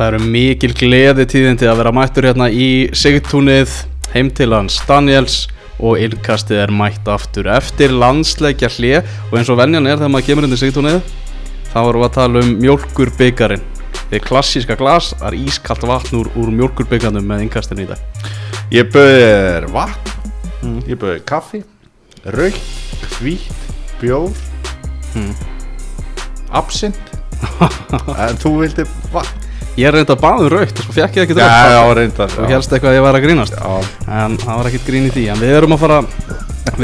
Það eru mikil gleði tíðindi að vera mættur hérna í Sigtúnið heim til hans Daniels og innkastið er mætt aftur eftir landsleikja hlje og eins og venjan er þegar maður kemur inn í Sigtúnið þá erum við að tala um mjölkurbyggarinn Þið klassíska glas, það er ískalt vatn úr, úr mjölkurbyggarnum með innkastinu í dag. Ég bauði þér vatn Ég bauði kaffi Raukt, hvítt, bjór Mm. Absint. En þú vildi vatn Ég er reynd að baða um raukt og svo fekk ég ekki Já, raukt já, reyndar og helst eitthvað að ég var að grínast? Já, en það var ekkert grín í því. En við erum að fara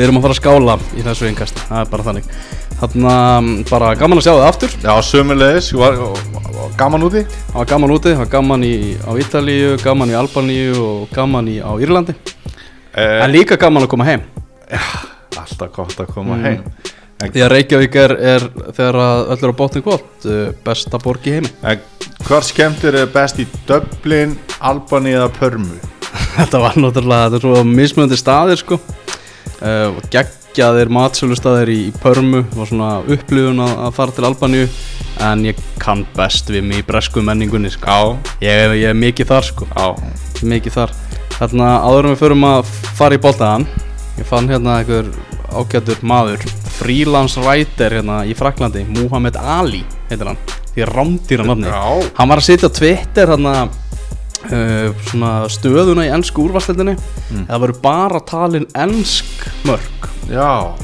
erum að fara að skála í þessu innkast. Það er bara þannig. Þannig að bara gaman að sjá það aftur. Já sömulegis Ég var var gaman úti? Var gaman úti, gaman í, á Ítalíu gaman í Albaníu og gaman í, á Írlandi. Eh, en líka gaman að koma heim. Alltaf gott að koma Mm. heim því að Reykjavík er, er þegar að öll eru á botni kvot besta borg í heimi. En hvar skemmtir er best í Dublin, Albany eða Pörmu? þetta var náttúrulega, þetta er svo mismunandi staðir sko. Uh, geggjaðir matsölu staðir í, í Pörmu var svona upplifun að, að fara til Albaníu. En ég kann best við mig í bresku menningunni sko. Ég, ég er mikið þar sko. Mikið þar. Þarna áður en við förum að fara í boltaðan ég fann hérna einhver ágætur maður freelance writer hérna í Fraklandi Muhammad Ali heitir hann því rámdýra nafni. Já. hann var að sitja á Twitter hérna uh, stöðuna í ennsku úrvarsleildinni Mm. það voru bara talin ennsk mörg Já,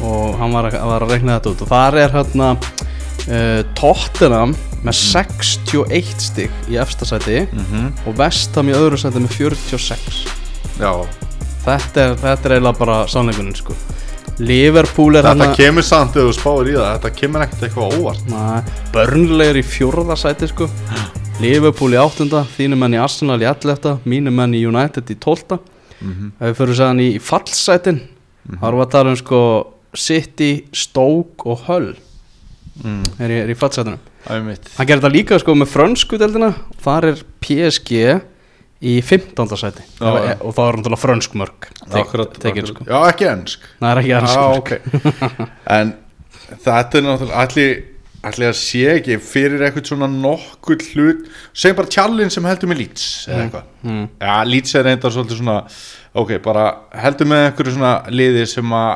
og hann var að, var að rekna þetta út. Og þar er hérna uh, Tottenham með 61 stig í efsta sæti mhm. og Vestham í öðru sæti með 46 Já, þetta er, þetta er eiginlega bara sannleikuninn sko. Liverpool er þetta hann kemur samt þegar þú spáir í það Þetta kemur ekkert eitthvað óvart. Burnley er í fjórða sæti sko. Liverpool í áttunda þínu menn í Arsenal í 11 mínu menn í United í 12 Mhm. ef við fyrir sæðan í, í fallsætin þá erum við að tala um sko City, Stoke og Hull. Mm. er í, er í fallsætinum. Það er mitt hann gerir þetta líka sko með frönsku deildina. Þar er PSG í 15. sæti. Já, og, já. og það er náttúrulega frönsk mörg sko. Já, ekki ennsk það er ekki ennsk Já, mörg ok. En þetta er náttúrulega allir allir að sé ekki fyrir eitthvað svona nokkull hlut. Segjum bara tjallin sem heldur með Leeds eða eitthvað. mm. Já, Leeds er reyndar svolítið svona ok, bara heldur með einhverju svona liði sem að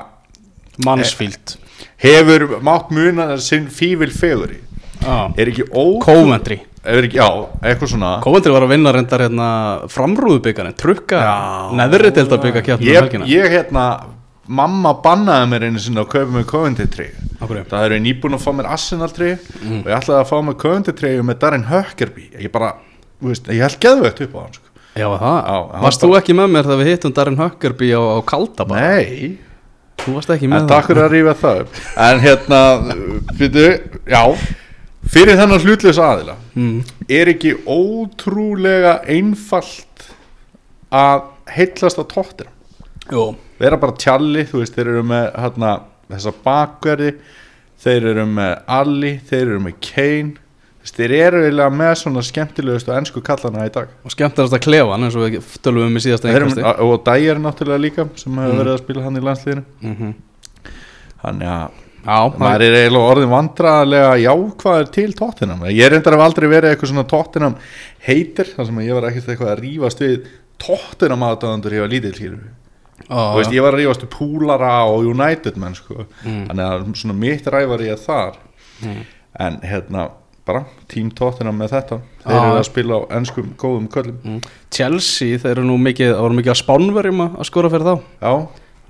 Mansfield. Hefur mátt muna sinn fífil feguri ah. er ekki ó Coventry. ekki, já, eitthvað svona. Coventry var að vinna reyndar hérna framrúðubyggarinn trukka Já. neðri delta byggar kjartna um ég, helgina. ég hérna mamma bannaði mér einu sinni að kaupa mér Akkur, það eru nýbúin að fá mér Arsenal trey Mm. og ég ætlaði að fá mér Coventry trey með Darren Huckerby. Ég bara, veist, ég held geðvegt upp á hann sko. Já, það, varst þú ekki með mér þegar við hittum Darren Huckerby á, á Kaldaba? nei, Þú varst ekki en með takk fyrir að rífa það upp. En hérna, byrju, já fyrir þennan hlutleys aðila mm. er ekki ótrúlega einfalt að heitlast að tóttir vera bara tjalli, þú veist, þeir eru með hérna, þessa bakverði þeir eru með Alli þeir eru með Kane þeir eru eiginlega með svona skemmtilegustu ennsku kallana í dag og skemmtilegast að klefan eins og við tölum um í síðasta einhversti og Dæjar náttúrulega líka sem hefur Mm. verið að spila hann í landsliðinu mm -hmm. þannig að Já, maður er eiginlega orðin vandræðarlega jákvæður til tóttinam ég reyndar hef aldrei verið eitthvað svona tóttinam heitir, þar sem ég var ekkert eitthvað að rífast við tóttinam aðdáðandur ég var lítill hér Þú veist, ég var að rífast við Púlara og United menn sko. Mm. þannig að svona mitt rævar ég þar. Mm. en hérna bara tím tóttina með þetta. Þeir Já. eru að spila á ennskum góðum köllum. Mm. Chelsea, þeir eru nú mikið mikið að spánverjum að að skora fyrir þá. Já,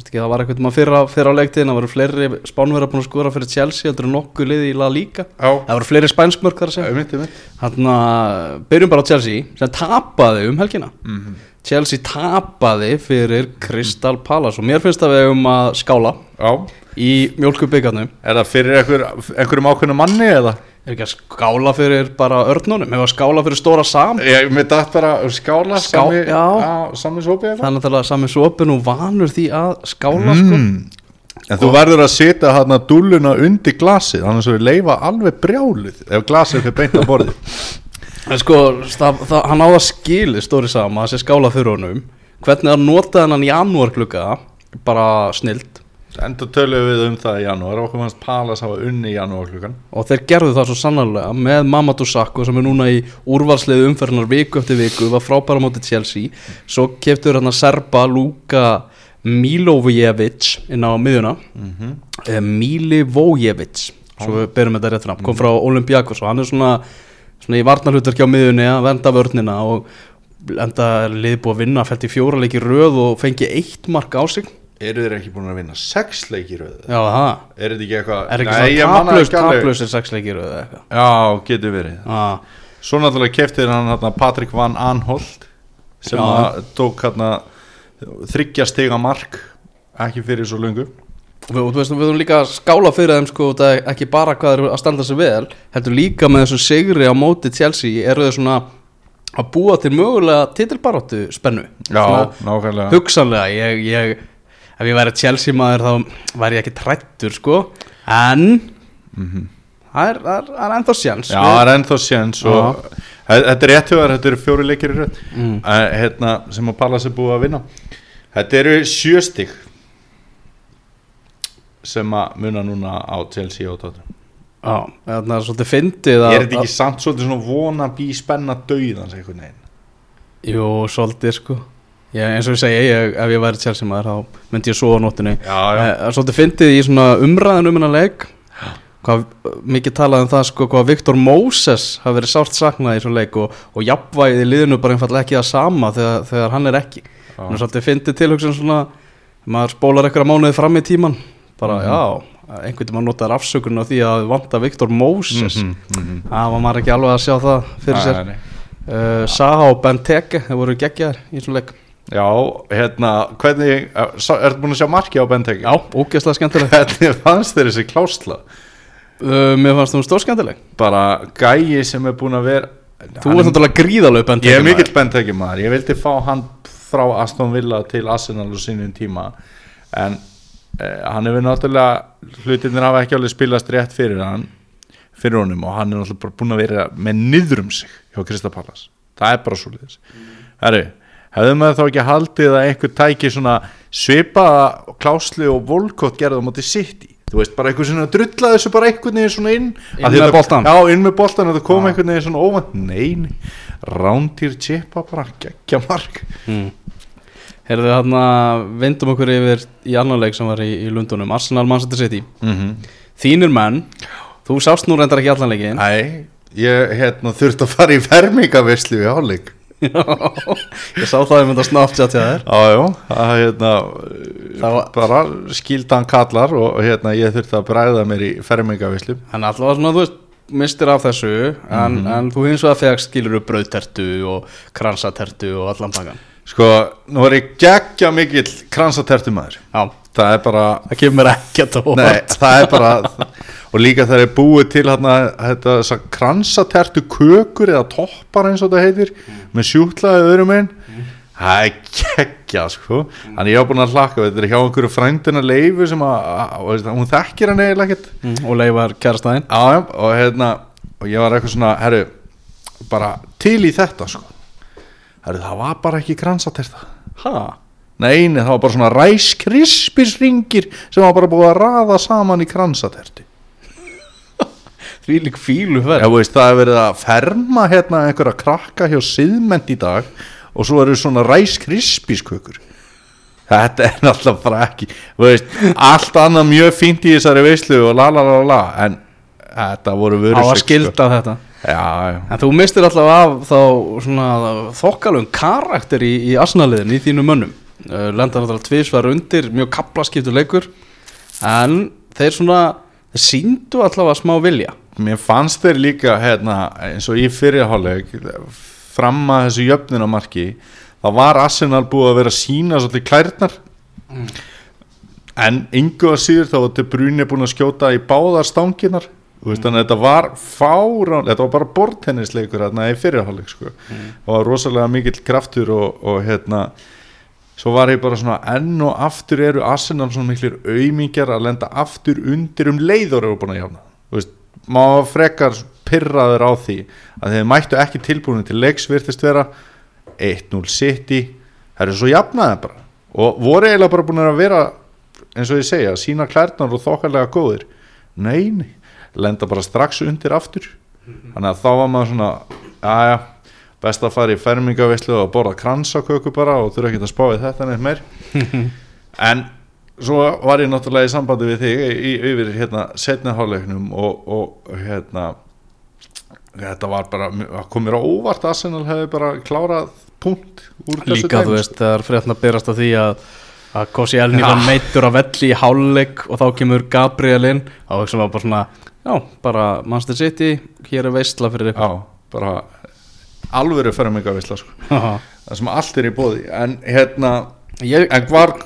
ekki, það var eitthvað maður fyrra, fyrra á leiktiðin það voru fleiri spánverjar búin að skora fyrir Chelsea heldur nokkuð liði í La Liga. Já, það voru fleiri spænskmörk þar að segja. Þannig að byrjum bara á Chelsea sem tapaði um helgina. Mm Chelsea tapaði fyrir Crystal Palace og mér finnst að við hefum að skála já, í mjölkubyggarnum er það fyrir einhver, einhverjum ákveðnum manni eða? Er ekki að skála fyrir bara örnunum hefur að skála fyrir stóra sam ég, mér dætt bara skála Ská- sami, já. sami eitthvað þannig að það sami sopin og vanur því að skála sko. mm. en þú verður að setja hérna dúlluna undir glasið annars er við leifa alveg brjáluð ef glasið fyrir beint á borðið en sko það, það, hann á það skili stóri sam að sé skála fyrir honum hvernig að nota þennan janúar klukka bara snild enda tölum við um það í janúar okkur fannst Palas hafa unni í janúar klukkan. Og þeir gerðu það svo sannarlega með Mamadou Sakho sem er núna í úrvalsliðu umferðinar viku eftir viku, var frábæra móti Chelsea. Svo keftur hann að Serba Luka Milojevic inn á miðjuna. Mm -hmm. Milivojevic svo við berum þetta rétt fram, kom frá Olympiakos og hann er svona, svona í varnarhutarki á miðjunni að venda vörnina og enda liði búið að vinna fælt í fjóra leiki röð og fengi eitt mark á sig eru þeir ekki búin að vinna sex leikir röð Já, það er þetta ekki eitthvað Er ekki Nei, ég svona man það taplaus, ekki alveg. taplausir sex leikir eða eitthvað? Já, getur verið. Ah, svo náttúrulega keftir hann hérna, Patrik Van Anholt sem Já. að tók hérna þryggja stiga mark ekki fyrir svo lungu við, og þú veist, við höfum líka að skála fyrir þeim sko, það er ekki bara hvað þeir eru að standa sig vel heldur líka með þessu sigri á móti Chelsea eru þeir svona að búa til mögulega titilbaróttu spennu já, Svona nákvæmlega. hugsanlega ég, ég, ef ég væri Chelsea maður þá væri ég ekki trættur sko. En það er, það er, það er ennþá sjans já, það er ennþá séns og þetta er rétt höfðar, þetta eru fjóri leikir í röð. Mm. Hérna, sem að Pallas er búið að vinna. Þetta eru sjö stig sem að muna núna á Chelsea og Tottenham. Já, það er svolítið fyndið að er þetta ekki samt svolítið svona vona bí spenna dauðans einhvern veginn? Jú, svolítið sko ég, eins og ég segi, ég, ef ég væri Chelsea maður þá myndi ég sofa á já, já, Eh, svolítið fyndið í svona umræðan um hennar leik. Hvað mikið talað um það sko hvað Viktor Moses hafi verið sárt saknað í svona leik og, og jafnvægið í liðinu bara einfallega ekki það sama þegar, þegar hann er ekki. Er svolítið fyndið tilhugsun svona maður spólar eitthvað mánuði fram í tíman bara Mhm. já, einhvern veginn notar afsökun á því að vanta Viktor Moses. Mhm, mhm. það var maður ekki alveg að sjá það fyrir sér. uh, Saha og Benteke þeir voru geggjaðir í svona leik Já, hérna, hvernig, er þetta búin að sjá marki á Benteke? já, ógeðslega skemmtileg Hvernig fannst þér þessi klásla? uh, mér fannst það stórskemmtileg. Bara gæi sem er búin að vera þú ert náttúrulega gríðalög Benteke Ég er mikill Benteke maður, ég vildi fá hann frá Aston Villa til Arsenal á sínum tíma. En eh, hann hefur náttúrulega, hlutinir hafa ekki alveg spilast rétt fyrir hann Fyrir honum og hann er náttúrulega búin að vera með niðrum sig hjá Kristapalas Það er bara svo liðis Herru, hefðum við þá ekki haldið að einhver tæki svona svipaða klásli og volkott gerði á móti City? Þú veist, bara einhver svona drullaði þessu bara einhvern veginn svona inn. Inn með boltann. já, inn með boltan, þetta kom einhvern veginn svona óvænt. Nein, rántýr chipa bara, geggja mark. Mm. Herðu hann að vindum okkur yfir í annan leik sem var í, í Lundunum Arsenal Manchester City. Mm -hmm. Þínir menn, þú sást nú reyndar ekki allan leikin Æ, ég hérna þurfti að fara í fermingavislu í hálfleik Ég sá það um þetta Snapchat hjá þér. Já, já, það hérna var- bara skildan kallar og hérna ég þurfti að bræða mér í fermingavislu En alltaf svona, þú veist, mistir af þessu en, en þú hins vegar fegst skilur upp brauðtertu og kransatertu og allan pakkan Sko, nú er ég geggja mikill kransatertumæður Já, Það er bara, það kemur ekki að tóa nei, það er bara og líka það er búið til hérna, þetta þessar kransatertu kökur eða toppar eins og þetta heitir með sjúklaði öðrum einn það er geggja sko. Þannig ég var búin að hlaka, þetta er hjá einhverju frændina leifu sem að, að, að hún þekkir hann eiginlega ekkert. Mm, Og leifar kærastæðin og hérna og ég var eitthvað svona, herru bara til í þetta sko. Herru, það var bara ekki kransaterta. Ha? Nei, það var bara svona ræskrispisringir sem var bara búið að raða saman í kransaterti Því lík fílu verð veist, það er verið að ferma hérna einhverja krakka hjá siðment í dag og svo eru svona ræskrispískökur Þetta er náttúrulega bara ekki veist, allt annað mjög fínt í þessari veislu og la la la la en þetta voru Á vöru að skilda þetta. Já, já, En þú mistir alltaf af þá svona þokkalum karakter í, í asnaliðin í þínu mönnum. Uh, Lenda náttúrulega tvisvar undir, mjög kaplaskiptur leikur En þeir svona, þeir síndu allavega smá vilja mér fannst þeir líka hérna, eins og í fyrirháleik fram að þessu jöfnunamarki þá var Arsenal búið að vera sína svolítið klærnar. En yngu að síður þá var til brunni búin að skjóta í báðar stanginar veist, að þetta var fárán þetta var bara bortennisleikur hérna í fyrirháleik sko. og var rosalega mikill kraftur og, og hérna svo var ég bara svona enn og aftur eru Arsenal svona miklir auðmingjar að lenda aftur undir um leiður eru búin að Þú veist, maður frekar pyrraður á því að þeir mættu ekki tilbúinu til leiks virtist vera. 1-0 City það er svo jafnaði bara. Og voru eiginlega bara búin að vera eins og ég segja, sína klærnar og þokkarlega góðir. Nei, nei, lenda bara strax undir aftur. Þannig að þá var maður svona aðja, best að fara í fermingavislu og borða kransaköku bara og þurfa ekki að spá í þetta neitt meir. En svo var ég náttúrulega í sambandi við þig í, yfir hérna setniháleiknum og, og hérna þetta var bara, það kom mér á óvart að Arsenal hefði bara klárað punkt úr þessu Líka þú dæmi, veist, þegar fréttina berast af því að að Kossi Elni Já. var meittur að velli í hálfleik og þá kemur Gabriel inn þá sem var bara svona, já, bara Manchester City, hér er veistla fyrir ykkur já, bara alvöru fermingavisla sko. Já. það sem allt er í bóði en hérna, Ég, en hvar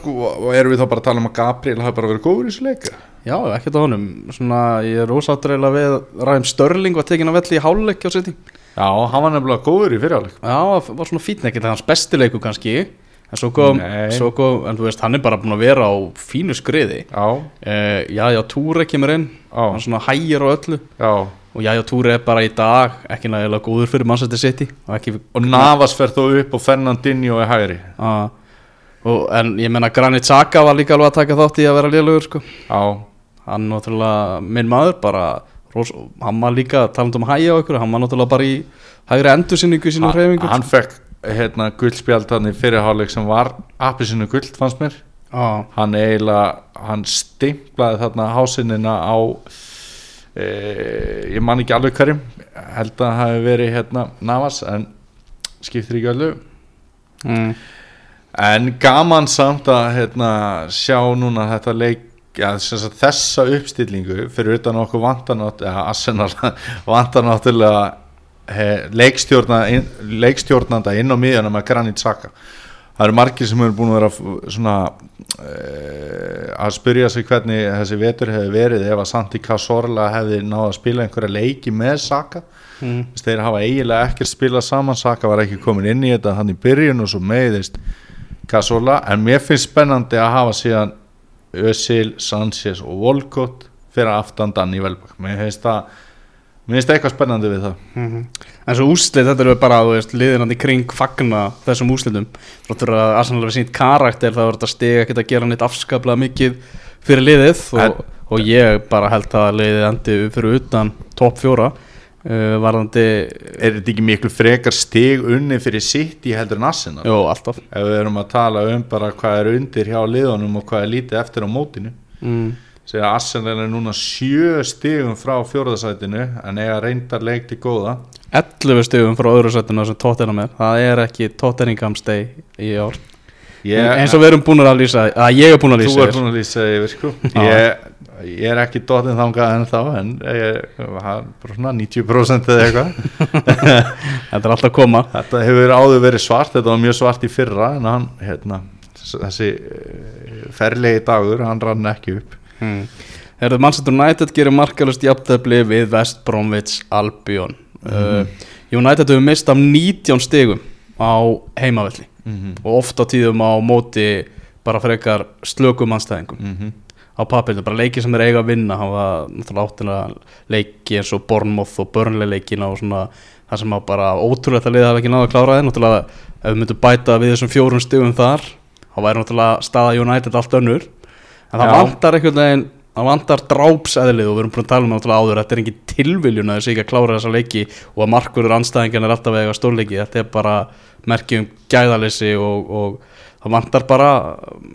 erum við þá bara að tala um að Gabriel hafi bara verið góður í þessu leika já, ekkert á honum. Svona, ég er ósáttur eiginlega við Ræm Störling var tekin að velli í hálfleik á City. Já, hann var nefnilega góður í fyrirháleik Já, það var svona fítn ekkert hans bestileiku kannski. En svo kom, svo kom en þú veist, hann er bara búin að vera á fínu skriði. Já, uh, Já, já, Túre kemur inn. Já. hann svona hægir á öllu. Já. Og já, Túre er bara í dag ekki nægilega góður fyrir Manchester City. Og og Navas fer þó upp og Fernandinho er hægri. Uh, og, en ég menna Granit Xhaka var líka alveg að taka þátt í að vera lélugur sko. hann náttúrulega, minn maður bara, ros, hann var líka talandi um hægja á ykkur, hann var náttúrulega bara í hægri endursinningu í sínum hreyfingum. hann fekk hérna guldspjald hann í fyrirháleik sem var appisinu guld fannst mér. Já, hann eiginlega, hann stimplaði þarna hásinnina á e, ég man ekki alveg hverjum held að það hafi verið hérna Navas en skiptir ekki alveg mm. En gaman samt að hérna, sjá núna þetta leik ja, þessa uppstillingu fyrir utan okkur vantanátt vantanáttúrulega he, leikstjórna, inn, leikstjórnanda inn á miðjana með Granit Xhaka. Það eru margir sem eru búin að vera svona uh, að spyrja sig hvernig þessi vetur hefði verið ef að Santi Cazorla hefði náð að spila einhverja leiki með Xhaka. Mm. Þeir hafa eiginlega ekkert spilað saman Saka var ekki komin inn í þetta hann í byrjun og svo meiðist Cazorla en mér finnst spennandi að hafa síðan Özil, Sanchez og Volkot fyrir aftan Danny Welbeck. Mér finnst það eitthvað spennandi við það. Mhm. En svo úslit, þetta eru bara, liðinandi kring fagna þessum úslitum Þáttur að Arsenal hefur sínt karakter þá er þetta steg ekkert að gera neitt afskaplega mikið fyrir liðið og, og ég bara held að liðið endi fyrir utan topp fjóra uh, varðandi, er þetta ekki miklu frekar stig unni fyrir sitt í heldur en Arsenal? Jú, alltaf. Ef við erum að tala um bara hvað er undir hjá liðunum og hvað er lítið eftir á mótinu. Mm. segja að Arsenal er núna sjö stigum frá fjóraðasætinu en eiga reyndar leik til góða. 11 stegum frá öðru sættinu sem Tottenham er. Það er ekki Tottenham steg í ár ég, eins og við erum búin að lýsa að ég er búin að Þú lýsa er búin að lýsa yfir sko. Ég, ég er ekki dottin þangað en þá en ég er bara svona 90% eða eitthvað. Þetta er alltaf að koma. Þetta hefur áður verið svart, þetta var mjög svart í fyrra en hann, hérna þessi eh, ferlegi dagur, hann rann ekki upp. Hmm. Herðu, Manchester United gerir markalust jafntefli við West Bromwich Albion. Uh, United hefur mist af 19 stigum á heimavelli mm og oft á tíðum á móti bara frekar slökum anstæðingum -hmm. á papirinu, bara leiki sem er eiga að vinna hann var náttúrulega áttina leiki eins og Bournemouth og Burnley leikina og svona það sem að bara ótrúlegt að liða hafa ekki náða að klára þeir. Náttúrulega ef við myndum bæta við þessum fjórum stigum þar þá væri náttúrulega staða United allt önnur. En það Já. vantar einhvern veginn það vantar drápseðlið og við erum búin að tala um náttúrulega áður þetta er engin tilviljun að þessi ekki að klára þessa leiki og að markverður anstæðingan er alltaf vega stórleiki. Þetta er bara merki um gæðalessi og, og það vantar bara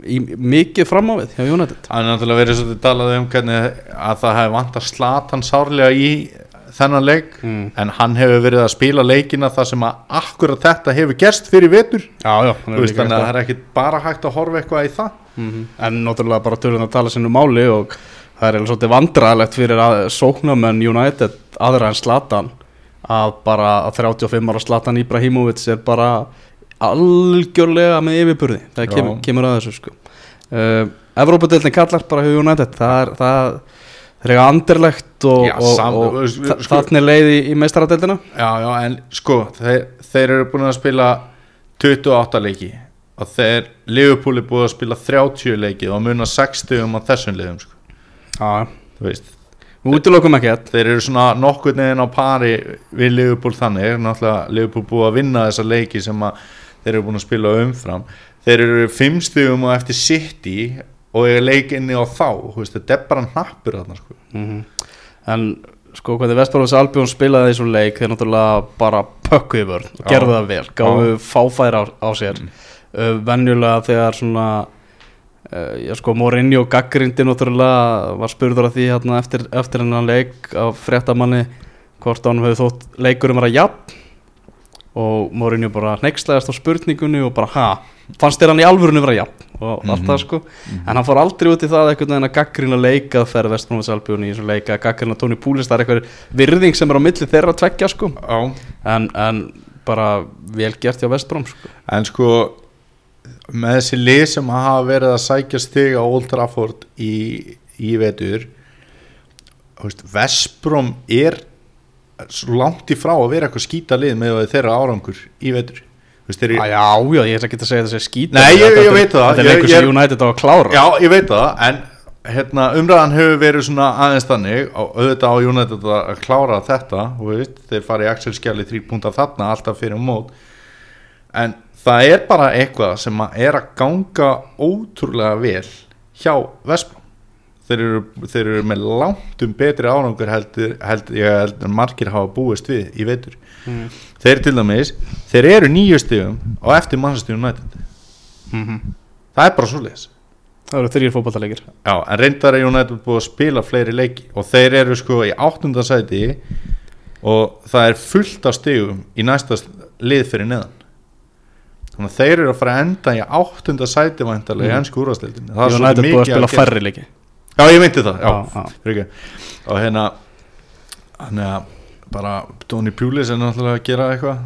í, mikið fram á við hjá United. Það er náttúrulega verið svolítið talað um hvernig að það hefði vantar slatan sárlega í þennan leik Mm. en hann hefur verið að spila leikina þar sem að akkurat þetta hefur gerst fyrir vetur. Já, já, þannig að það er ekki bara hægt að horfa eitthvað í það. Mm En náttúrulega bara tölum að tala sinni máli og það er svolítið vandræðilegt fyrir að sóknamenn United aðra en Zlatan að bara að 35 ára Zlatan Ibrahimovic er bara algjörlega með yfirburði það kemur, kemur að þessu sko. Uh, Evrópadeildin kallar bara hjá United. Það er það það er eitthvað anderlegt og, Já, og, og, þa- sko- þannig leið í, í meistaradeildina. Já, já, en sko þeir, þeir eru búin að spila 28 leiki og þeir Liverpool er búin að spila 30 leiki og muna 60 um á þessum liðum sko. Já, Þú veist við útilokum ekkert. Þeir eru svona nokkur neginn á pari við Liverpool þannig, náttúrulega Liverpool búið að vinna þessa leiki sem að þeir eru búin að spila umfram. Þeir eru fimm stigum og eftir City og ég leik inni á þá. Þetta er bara hnappur þarna sko. Mhm. En sko hvernig Vestbróðs Albjón spilaði þessu leik þeir náttúrulega bara pökkuði vörn og gerðu það vel, gáðu fáfæri á, á sér. Uh, venjulega þegar svona já sko Mourinho gaggrindi náttúrulega var spurður að því hérna eftir, eftir hennan leik af fréttamanni hvort hann hefði þótt leikurum vera jafn. Og Mourinho bara hneikslæðast á spurningunni og bara ha, fannst þér hann í alvörunni vera jafn? Og allt það sko. En hann fór aldrei út í það einhvern veginn að gaggrina leika að ferð Vestbróðs Albjón í þessum leika að gaggrina Tóni Púlis, það er eitthvað virðing sem er á milli þeirra að tveggja sko. Já. en, en bara vel gert hjá Vestbróm sko. en sko með þessi lið sem hafa verið að sækja stig á Old Trafford í, í vetur Vestbrom er svo langt í frá að vera eitthvað skýta lið með þeirra árangur í vetur Þú veist, þeir ah, já, já, ég er ekki að segja þessi skýta Nei, ég- ég veit það. þetta er leikur sem United á að klára Já, ég veit það, en hérna, umræðan hefur verið svona aðeins þannig og auðvitað á United að klára þetta veist, þeir fara í Axel-skjali þrý púnta þarna alltaf fyrir mót en það er bara eitthvað sem er að ganga ótrúlega vel hjá Vespa þeir eru, þeir eru með langtum betri árangur heldur, heldur, ég heldur margir hafa búist við í vetur. Mm. þeir til dæmis, þeir eru nýju stigum og eftir Manchester United. Mm það er bara svo leis Það eru þrýr fótballaleikir Já, en reyndar er United búið að spila fleiri leiki og þeir eru sko í áttunda sæti og það er fullt af stigum í næsta lið fyrir neðan þannig að þeir eru að fara að enda í áttunda sæti væntalega í Mm. ennsku úrvastildin United búið að spila færri leiki Já, ég meinti það, já, Já, já. og hérna þannig að bara Tony Pulis er náttúrulega að gera eitthvað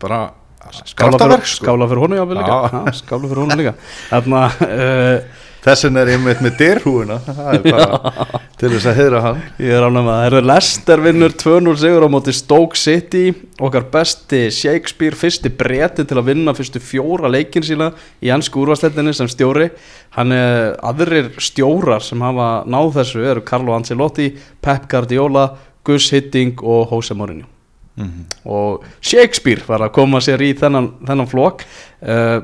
bara Skála fyrir, sko. fyrir líka Já. Já, Skála fyrir honum líka Þarna uh, Þessin er með derhúuna það er bara til þess að heyra hann. Ég er með það. Það eru Lester vinnur 2-0 sigur á móti Stoke City. Okkar besti Shakespeare fyrsti breti til að vinna fyrstu fjóra leikin sína í ennsku úrvarsleitinni sem stjóri. Hann er aðrir stjórar sem hafa náð þessu eru Carlo Ancelotti, Pep Guardiola Gus Hitting og Jose Mourinho. Mm -hmm. og Shakespeare var að koma sér í þennan, þennan flokk. Uh,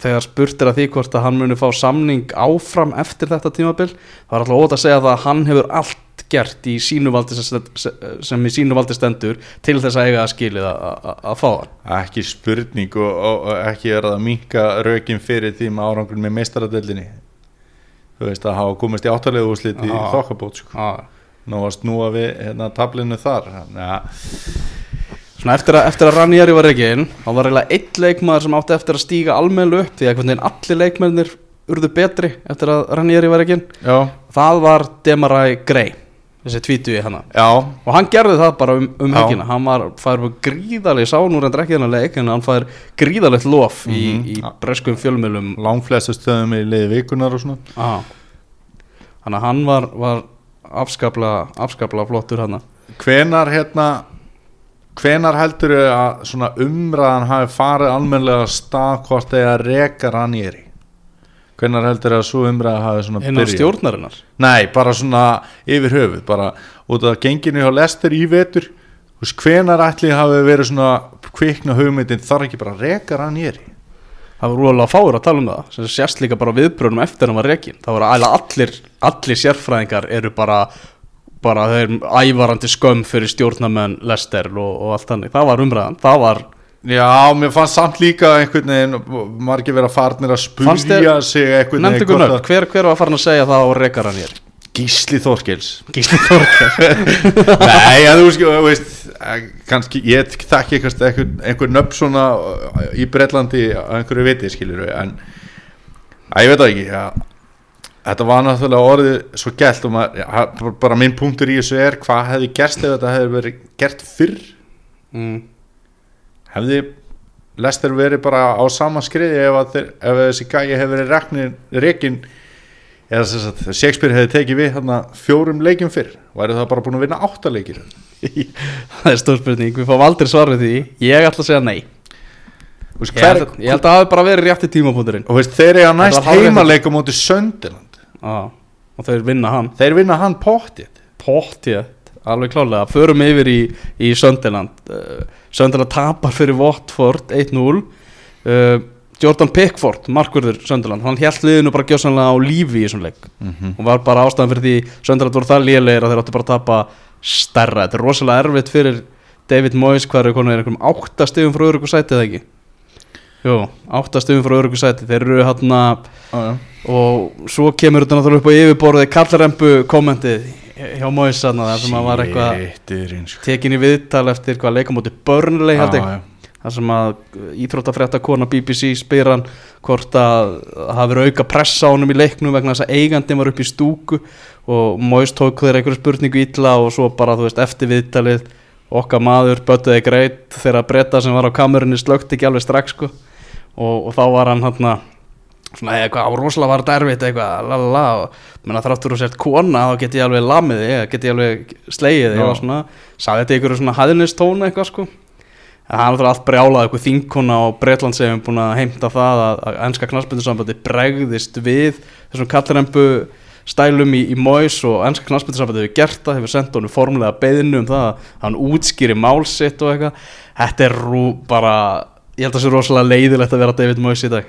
þegar spurt er að því hvort að hann muni fá samning áfram eftir þetta tímabil það er alltaf ótt að segja það að hann hefur allt gert í sínu valdi sem, sem í sínu valdi stendur til þess að eiga að skilið að, fá hann ekki spurning og, og, og ekki er að minka rökin fyrir því með árangur með meistaradeldinni þú veist að hafa komist í áttalegu úrslit í Já. þokkabót ah. nú að snúa við hérna, tablinu þar þannig að Svona eftir að, eftir að Ranieri var ekki inn þá var eiginlega eitt leikmaður sem átti eftir að stíga almennu upp því að einhvern veginn allir leikmennir urðu betri eftir að Ranieri var ekki inn já, það var Demarai Gray þessi tvítu í hana. Já, og hann gerði það bara um, um Já. helgina. Hann var, fær gríðaleg, sá nú reyndar ekki þennan leik en hann fær gríðalegt lof Mhm. í, í breskum fjölmjölum langflestu stöðum í liði vikunar og svona. Ah. þannig að hann var, var afskapla, afskapla flottur hann hvenar hérna hvenar heldur þau að svona umræðan hafi farið almennilega af stað hvort þegar að Ranieri? Hvenar heldur þau að svo umræða hafi svona byrjað? stjórnarinnar? Nei, bara svona yfir höfuð bara út af genginu hjá Lester í vetur. Hvenar ætli hafi verið svona kvikna hugmyndin þarf ekki bara að reka Ranieri? Það var rúlega fáur að tala um það sem sérst líka bara á viðbrunum eftir hann var rekin það var æla allir, allir sérfræðingar eru bara bara þeir ævarandi skömm fyrir stjórnamenn Lester og, og allt þannig. Það var umræðan, það var Já, mér fannst samt líka einhvern veginn margir vera farnir að spurja sig einhvern nefndi ykkur nöfn, hver, hver var farin að segja það og rekar hann hér? Að Gísli Þorkels. Gísli Þorkell Nei, en þú veist, eh, kannski, ég þekki eitthvað einhver, nöfn svona eh, í Bretlandi að einhverju viti, skilur en að ég veit það ekki ja, þetta var náttúrulega orðið svo gælt og maður, bara minn punktur í þessu er hvað hefði gerst ef þetta hefði verið gert fyrr? Mm. hefði Lester verið bara á sama skriði ef, að þeir, ef þessi gæi hefði verið reknir, rekin eða sem sagt, Shakespeare hefði tekið við þarna fjórum leikjum fyrr væri það bara búin að vinna átta leikir? Það er stór spurning, við fáum aldrei svar við því. Ég ætla að segja nei. Þú veist, ég hver, held, ég held að það hafi bara verið rétti tímapunkturinn. Þeir eiga næst var hárrétt. heimaleik á móti Söndiland ah, og þeir vinna hann. Þeir vinna hann pottið pottið, alveg klálega förum yfir í, í Sönderland uh, Sönderland tapar fyrir Watford 1-0 uh, Jordan Pickford, markverður Sönderland hann held liðinu bara gjósanlega á lífi í þessum leik. Mhm. og var bara ástæðan fyrir því Sönderland voru það lélegir að þeir áttu bara að tapa stærra, þetta er rosalega erfitt fyrir David Moyes, hvað er konur einhverjum átta stigum frá örugu sæti eða ekki Jú, átta stigum frá örugu sæti þeir eru hann Já, og svo kemur þetta náttúrulega upp á yfirborðið kallarembu kommentið hjá Moyes þarna, þar sem að var eitthvað sko. tekin í viðtal eftir hvað leikamóti Burnley held ég. Þar sem að íþróttafrétta kona BBC spyr hann hvort að það hafi verið auka pressa á honum í leiknum vegna þess að eigandinn var upp í stúku og Mois tók þeir einhverju spurningu illa og svo bara þú veist eftir viðtalið okkar maður böttuði greit þegar breyta sem var á kamerunni slögt ekki alveg strax sko og, og þá var hann hann svona eitthvað, rosalega var þetta erfitt eitthvað, lalala og menna þráttur og sért kona þá get ég alveg lamið þig, get ég alveg slegið þig og svona, sagði þetta einhverju svona hæðnistónu eitthvað sko. En það er náttúrulega allt brjálað eitthvað þingkona og Breitland sem er búin að heimta það að, að ennska knarspindusambandi bregðist við þessum kallrembu stælum í, í Mois og ennska knarspindusambandi hefur gert það, hefur sendt honum formulega beðinu um það að hann útskýri mál sitt og eitthvað. Þetta er rú bara ég held að það sé rosalega leiðilegt að vera David Mois í dag.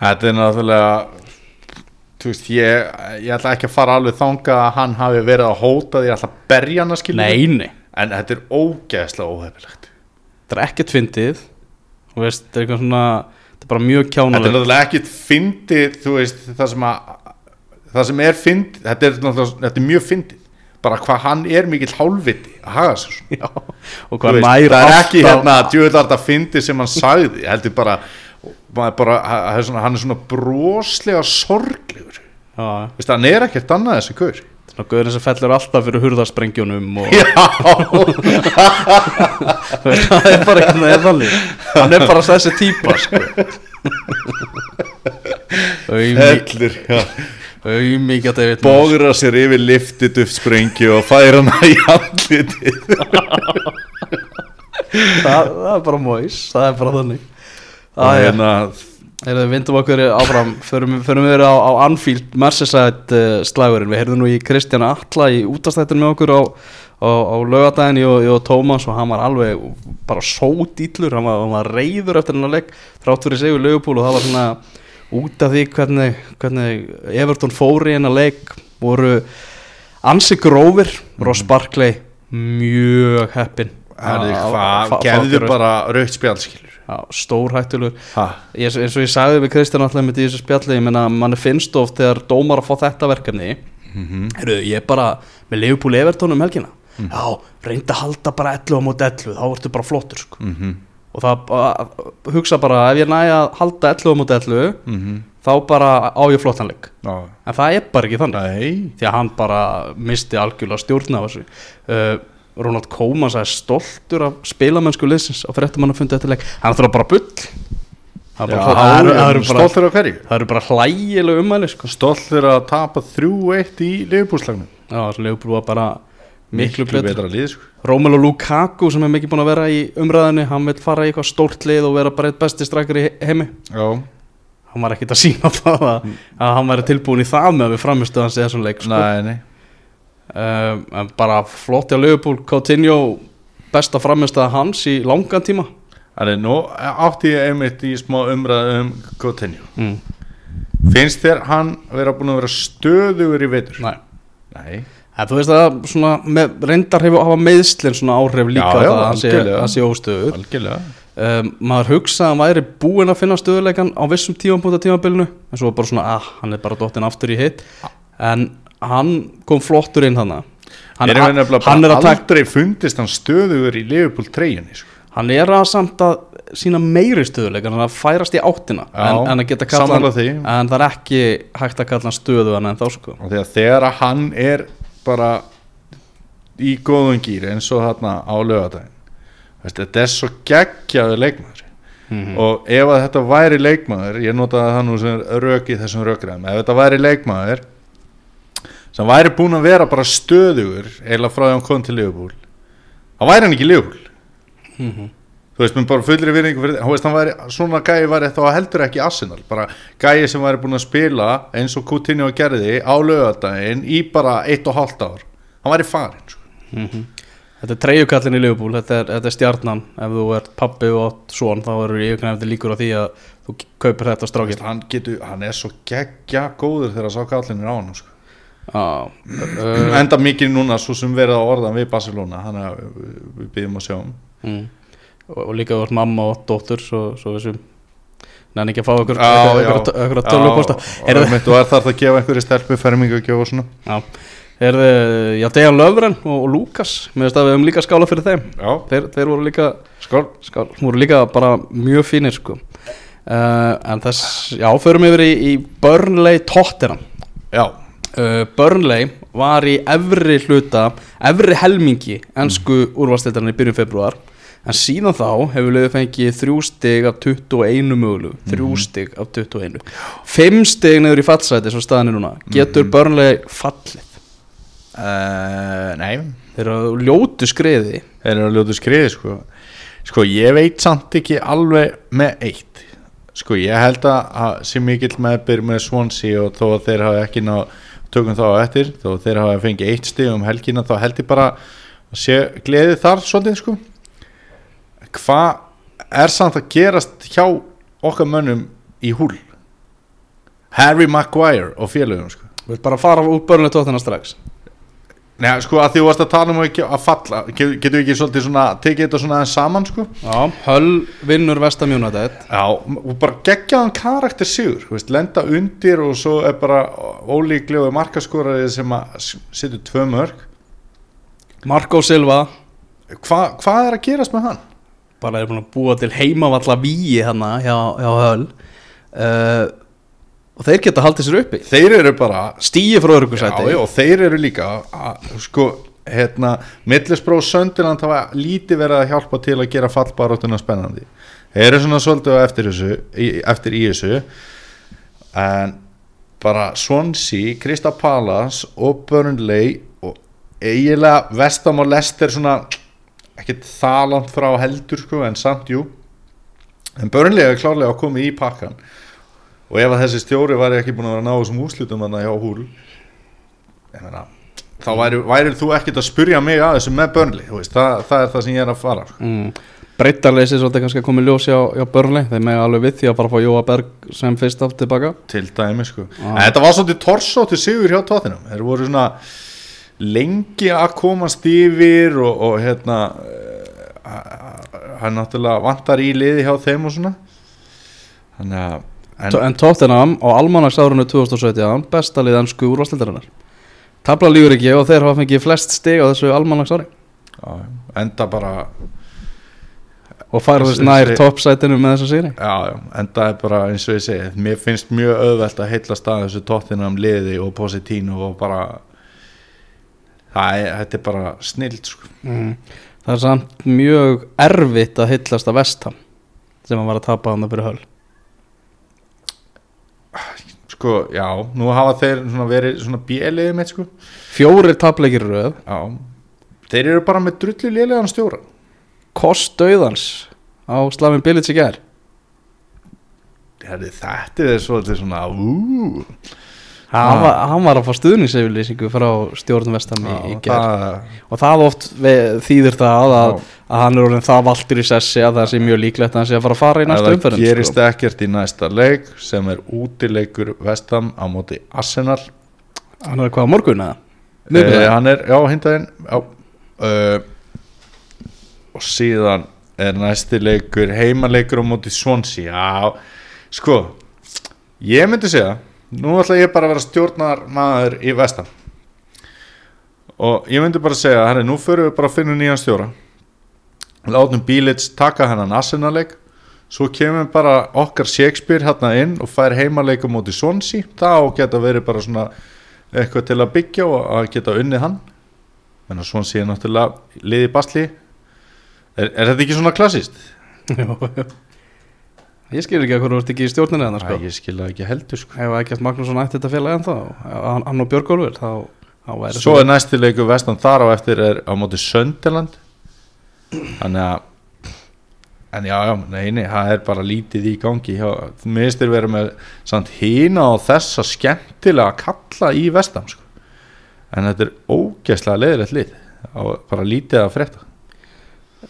Þetta er náttúrulega Þú veist, ég, ég ætla ekki að fara alveg þanga að hann hafi verið að hóta því að ætla að berja hann að skilja Nei, nei, En þetta er ógeðslega óhefilegt þetta er ekkert fyndið. Þú veist, þetta er eitthvað svona þetta er bara mjög Þetta er kjánulegt náttúrulega ekkit fyndið, þú veist, það sem að það sem er fyndið, þetta er náttúrulega þetta er mjög fyndið, bara hvað hann er mikill hálfviti að haga sér svona. Já, og hvað nær það er ekki hérna djöðlar þetta fyndið sem hann sagði heldur bara, bara hann er svona, hann er svona broslega sorglegur, Já, veist, hann er ekkert annað þessi gaur. Svona guðurinn sem fellur alltaf fyrir hurðarsprengjunum og Já, það er bara eitthvað eða þannig hann er bara þessi típa sko. Hellir já. Auðmíkja David Moyes. bógra sér yfir liftið upp sprengju og færa hana í andlitið. Það, það er bara Mois það er bara þannig. Það er hérna Heyrðu, við vindum okkur áfram. Förum, förum við á, á Anfield Merseyside uh, slagurinn, við heyrðum nú í Kristján Alla í útastættinu með okkur á, á, á laugadaginn, ég, og- Tómas og hann var alveg bara sódýllur hann, var- hann var reyður eftir hennar leik þrátt fyrir sigur Leopold og það var svona út af því hvernig, hvernig Everton fóri hennar leik voru ansi grófir. Ross Barkley mjög heppin gefðu bara raukt spjálskilur ég, eins og ég sagði við Kristján alltaf með þessu spjalli, ég menna mann finnst of þegar dómar að fá þetta verkefni. Mhm. Heru, ég er bara með Leopold Everton um helgina. Já, reynda að halda bara 11 á móti 11 þá ertu bara flottur sko. mhm, og það bara, hugsa bara ef ég næja að halda 11 á móti 11 mhm. þá bara á ég flottanleik Já, en það er bara ekki þannig. Nei. Því að hann bara misti algjörlega stjórn af þessu. Uh, Ronald Koeman sagði stoltur af spilamennsku liðsins á fréttamann að fundi þetta leik. Hann er það bara bull. Það er eru- bara, stoltur af hverju? Það eru bara hlægileg umæli sko. stoltur að tapa 3-1 í liðbúrslagnum já, Leopold var bara miklu, betur betra lið sko. Romelu Lukaku sem er mikið búin að vera í umræðinu hann vil fara í eitthvað stórt lið og vera bara eitt besti strækjar í he- heimi Já, hann var ekkit að sína það að, að hann væri tilbúin í það með að við framistu hans í þessum leik sko. nei, nei um, en bara flott hjá Leopold Coutinho besta framistu hans í langan tíma Það er nú átti ég einmitt í smá umræðu um Coutinho mm. Finnst þér hann vera búin að vera stöðugur í vetur? Nei Nei En þú veist að svona, með, reyndar hefur hafa meðslinn svona áhrif líka Já, já, það að hann sé, hann sé óstöður um, maður hugsa að hann væri búinn að finna stöðuleikan á vissum tímapunta tímabilinu en svo bara svona, ah, hann er bara dottin aftur í hitt. En hann kom flottur inn þannig hann, Hann, er nefnilega hann, er að aldrei fundist hann stöðugur í Liverpool treyjunni sko. hann er að samt að sína meiri stöðuleikan, hann er að færast í áttina Já, en, en að hann en það er ekki hægt að kalla hann stöðugan en þá sko. Og þegar að hann er bara í góðum gýri eins og þarna á lögadaginn Veist, þetta er svo geggjaður leikmaður Mhm. og ef að þetta væri leikmaður ég notaði það nú sem rök í þessum rökræðum ef þetta væri leikmaður sem væri búin að vera bara stöðugur eða frá því hann kom til Liverpool þá væri hann ekki Liverpool Mhm. Þú veist, mér bara fullri virðingu fyrir veist, hann væri, svona gæi væri þá heldur ekki Arsenal, bara gæi sem væri búin að spila eins og Coutinho gerði á lögadaginn í bara eitt og hálft ár hann væri farin sko. Mhm. Þetta er treyjukallin í Liverpool, þetta er, þetta er stjarnan ef þú ert pappi og átt svon þá eru yfirknæfandi líkur á því að þú kaupir þetta strákir hann, getur, hann er svo geggja góður þegar sá kallin er á hann sko. Já, uh, enda mikið núna svo sem verið að orða við Barcelona þannig að við- við byggjum að sjá um mm. Og, og líka ert mamma og dóttur svo, svo þessum Nenni ekki að fá já. ykkur að tölvuposta og og er þar það að gefa einhverju stelpu fermingu og gefa og svona. Já, Heyrðu, já, Dejan Löfren og, og Lukas Mér veist að við höfum líka skála fyrir þeim. Þeir, þeir voru líka skál. Skál, voru líka bara mjög fínir sko. uh, En þess, já, förum yfir í, í Burnley Tottenham. Já, uh, Burnley var í efri hluta efri helmingi ennsku mm. úrvalstildarinn í byrjun februar en síðan þá hefur liðið fengið þrjú stig af 21 mögulegu. Þrjú stig af 21 fimm stig niður í fallsæti svo staðan er núna. Getur Burnley fallið? Uh, nei. Þeir eru á ljótu skriði. Þeir eru að ljóta skriði sko. sko ég veit samt ekki alveg með eitt. Sko ég held að að sé mikill meðbyr með Swansea og þó að þeir hafa ekki ná tökum þá á eftir þó þeir hafa fengið eitt stig um helgina þá held ég bara að sé gleði þar svolítið sko hvað er samt að gerast hjá okkar mönnum í húl Harry Maguire og félögum sko. Við erum bara að fara úr Burnley Tottenham strax. Nei, sko að því þú varst að tala um að að falla Get- getur við ekki svolítið svona tekið þetta svona aðeins saman sko? Já, Hull vinnur Vestam United. Já, og bara geggjaðan karakter sigur veist, lenda undir og svo er bara ólíklegu markaskorari sem að setja tvö mörg Marco Silva. Hva, hvað er að gerast með hann? Bara er búin að búa til heimavalla víi hérna hjá, hjá Hull uh, og þeir geta haldið sér uppi. Þeir eru bara stíi frá örgursæti og þeir eru líka að, sko, hérna Middlesbró Söndiland hafa lítið verið að hjálpa til að gera fallbaróttuna spennandi. Þeir eru svona svolítið eftir, þessu, í, eftir í þessu. En bara Swansea, Krista Palace og Burnley og eiginlega Vestam og Leicester svona ekkert það langt frá heldur sko, en samt jú en Burnley er klárlega að koma í pakkan og ef að þessi stjóri væri ekki búin að vera að ná þessum úslutum þannig hjá húl ég meina þá væri, væri þú ekkert að spurja mig að þessu með veist, það, það er það sem ég er að fara sko. mm. breytarleysi svolítið kannski að koma í ljós hjá, hjá Burnley þeir með alveg við því að fara að fá Jóa Berg sem fyrst aftur tilbaka til dæmi sko. En þetta var svolítið torsó til sigur hjá tóttinum þeir voru svona lengi að komast yfir og, og hérna hann náttúrulega vantar í liði hjá þeim og svona. Þannig að en, en, Tottenham á almanagsárunu 2017 besta lið ennsku úrvarstildarinnar tabla lífur ekki og þeir hafa fengið flest stig á þessu almanagsári já, enda bara og færðist nær toppsætinu með þessa sigri. Já, já, en það er bara eins og ég segi mér finnst mjög auðvelt að heilla stað þessu tóttinam liði og Positino og bara það er, þetta er bara snild sko. mm. Það er samt mjög erfitt að hillast að vestam sem hann var að tapa hann fyrir höll. Sko, já, nú hafa þeir svona verið svona bjeliði mitt sko. Fjórir tapleikir röð. Já, þeir eru bara með drullu lélegan stjóra. Kost döðans á Slavin Bilic í Herri, þetta er svolítið svona ú, hann, var, hann var að fá stuðningseyfirlýsingu frá stjórnum vestam í, það, og það oft ve- þýðir það að, að hann er orðin það valtur í sessi að það sé mjög líklegt að hann sé að fara að fara í næsta það umferðin gerist sko. ekkert í næsta leik sem er útileikur vestam á móti Arsenal hann er hvað morgun eða? Eh, Miðvikudaginn? hann er, já, hindaginn já, uh, og síðan er næsti leikur heimaleikur á móti Swansea já, sko ég myndi segja, nú ætla ég bara að vera stjórnar maður í vestan. Og ég myndi bara segja herri, nú förum við bara að finna nýjan stjóra. Látum Bílits taka hennan Arsenal-leik. Svo kemur bara okkar Shakespeare hérna inn og fær heimaleik á móti Swansea. Þá geta verið bara svona eitthvað til að byggja og að geta unnið hann. En svona sé náttúrulega liði basli. Er, er þetta ekki svona klassist? Jú. Ég skil ekki að hverju vart ekki í stjórninu hann Æ, sko. ég skil það ekki heldur sko. ef ekkert Magnússon ætti þetta félag ennþá hann, hann og Björgólfur þá, þá væri svo er næsti leiku vestan þar á eftir er á móti Sönderland þannig að en já, já, neini, það er bara lítið í gangi mistir verið með samt hína og þessa skemmtilega kalla í vestam sko. en þetta er ógeðslega leiðilegt lið á bara lítið að frétta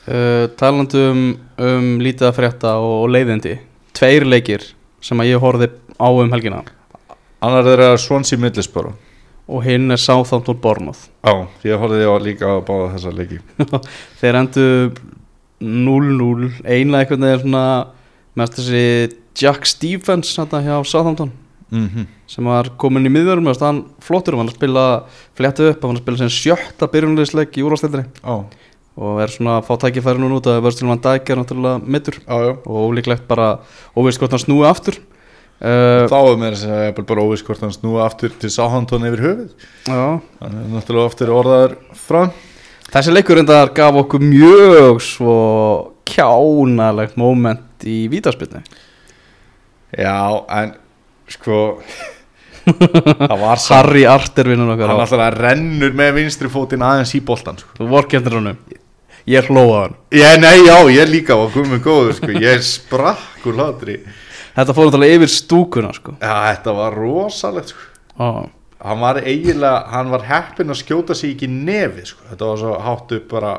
uh, talandi um, um lítið að frétta og, og leiðindi tveir leikir sem að ég horfði á um helgina. Annar þeirra Swansea Middlesbrough. Og hinn er Southampton Bournemouth. Já, ég horfði á líka á báða þessa leiki. Þeir endu 0-0 einlega einhvern veginn svona með þessi Jack Stephens hérna hjá Southampton. Mm sem var komin í miðverðum hann flottur hann að spila fléttu upp hann að spila sem sjötta byrjunleisleik í úrvastildri Já, og er svona að fá tækifæri núna út að Vörstil Van Dijk er náttúrulega mittur og ólíklegt bara óveist hvort hann snúi aftur. Uh, Þá er mér að segja bara óviss hvort hann snúa aftur til Sáhandón yfir höfuð. Hann er náttúrulega oftir orðaður frá þessi leikur reyndar gaf okkur mjög svo kjánalegt moment í vítaspilni Já, en sko Það var Harry Arter vinnur okkar Hann alltaf rennur með vinstri fótinn aðeins í boltan sko. þú vorkendur honum ég hlóða hann Ég, nei, já, ég líka var komið góður sko. Ég sprakk úr hlátri þetta fór náttúrulega yfir stúkuna sko. Já, þetta var rosalegt sko. ah. Hann var eiginlega, hann var heppinn að skjóta sig ekki nefi sko. Þetta var svo hátt upp bara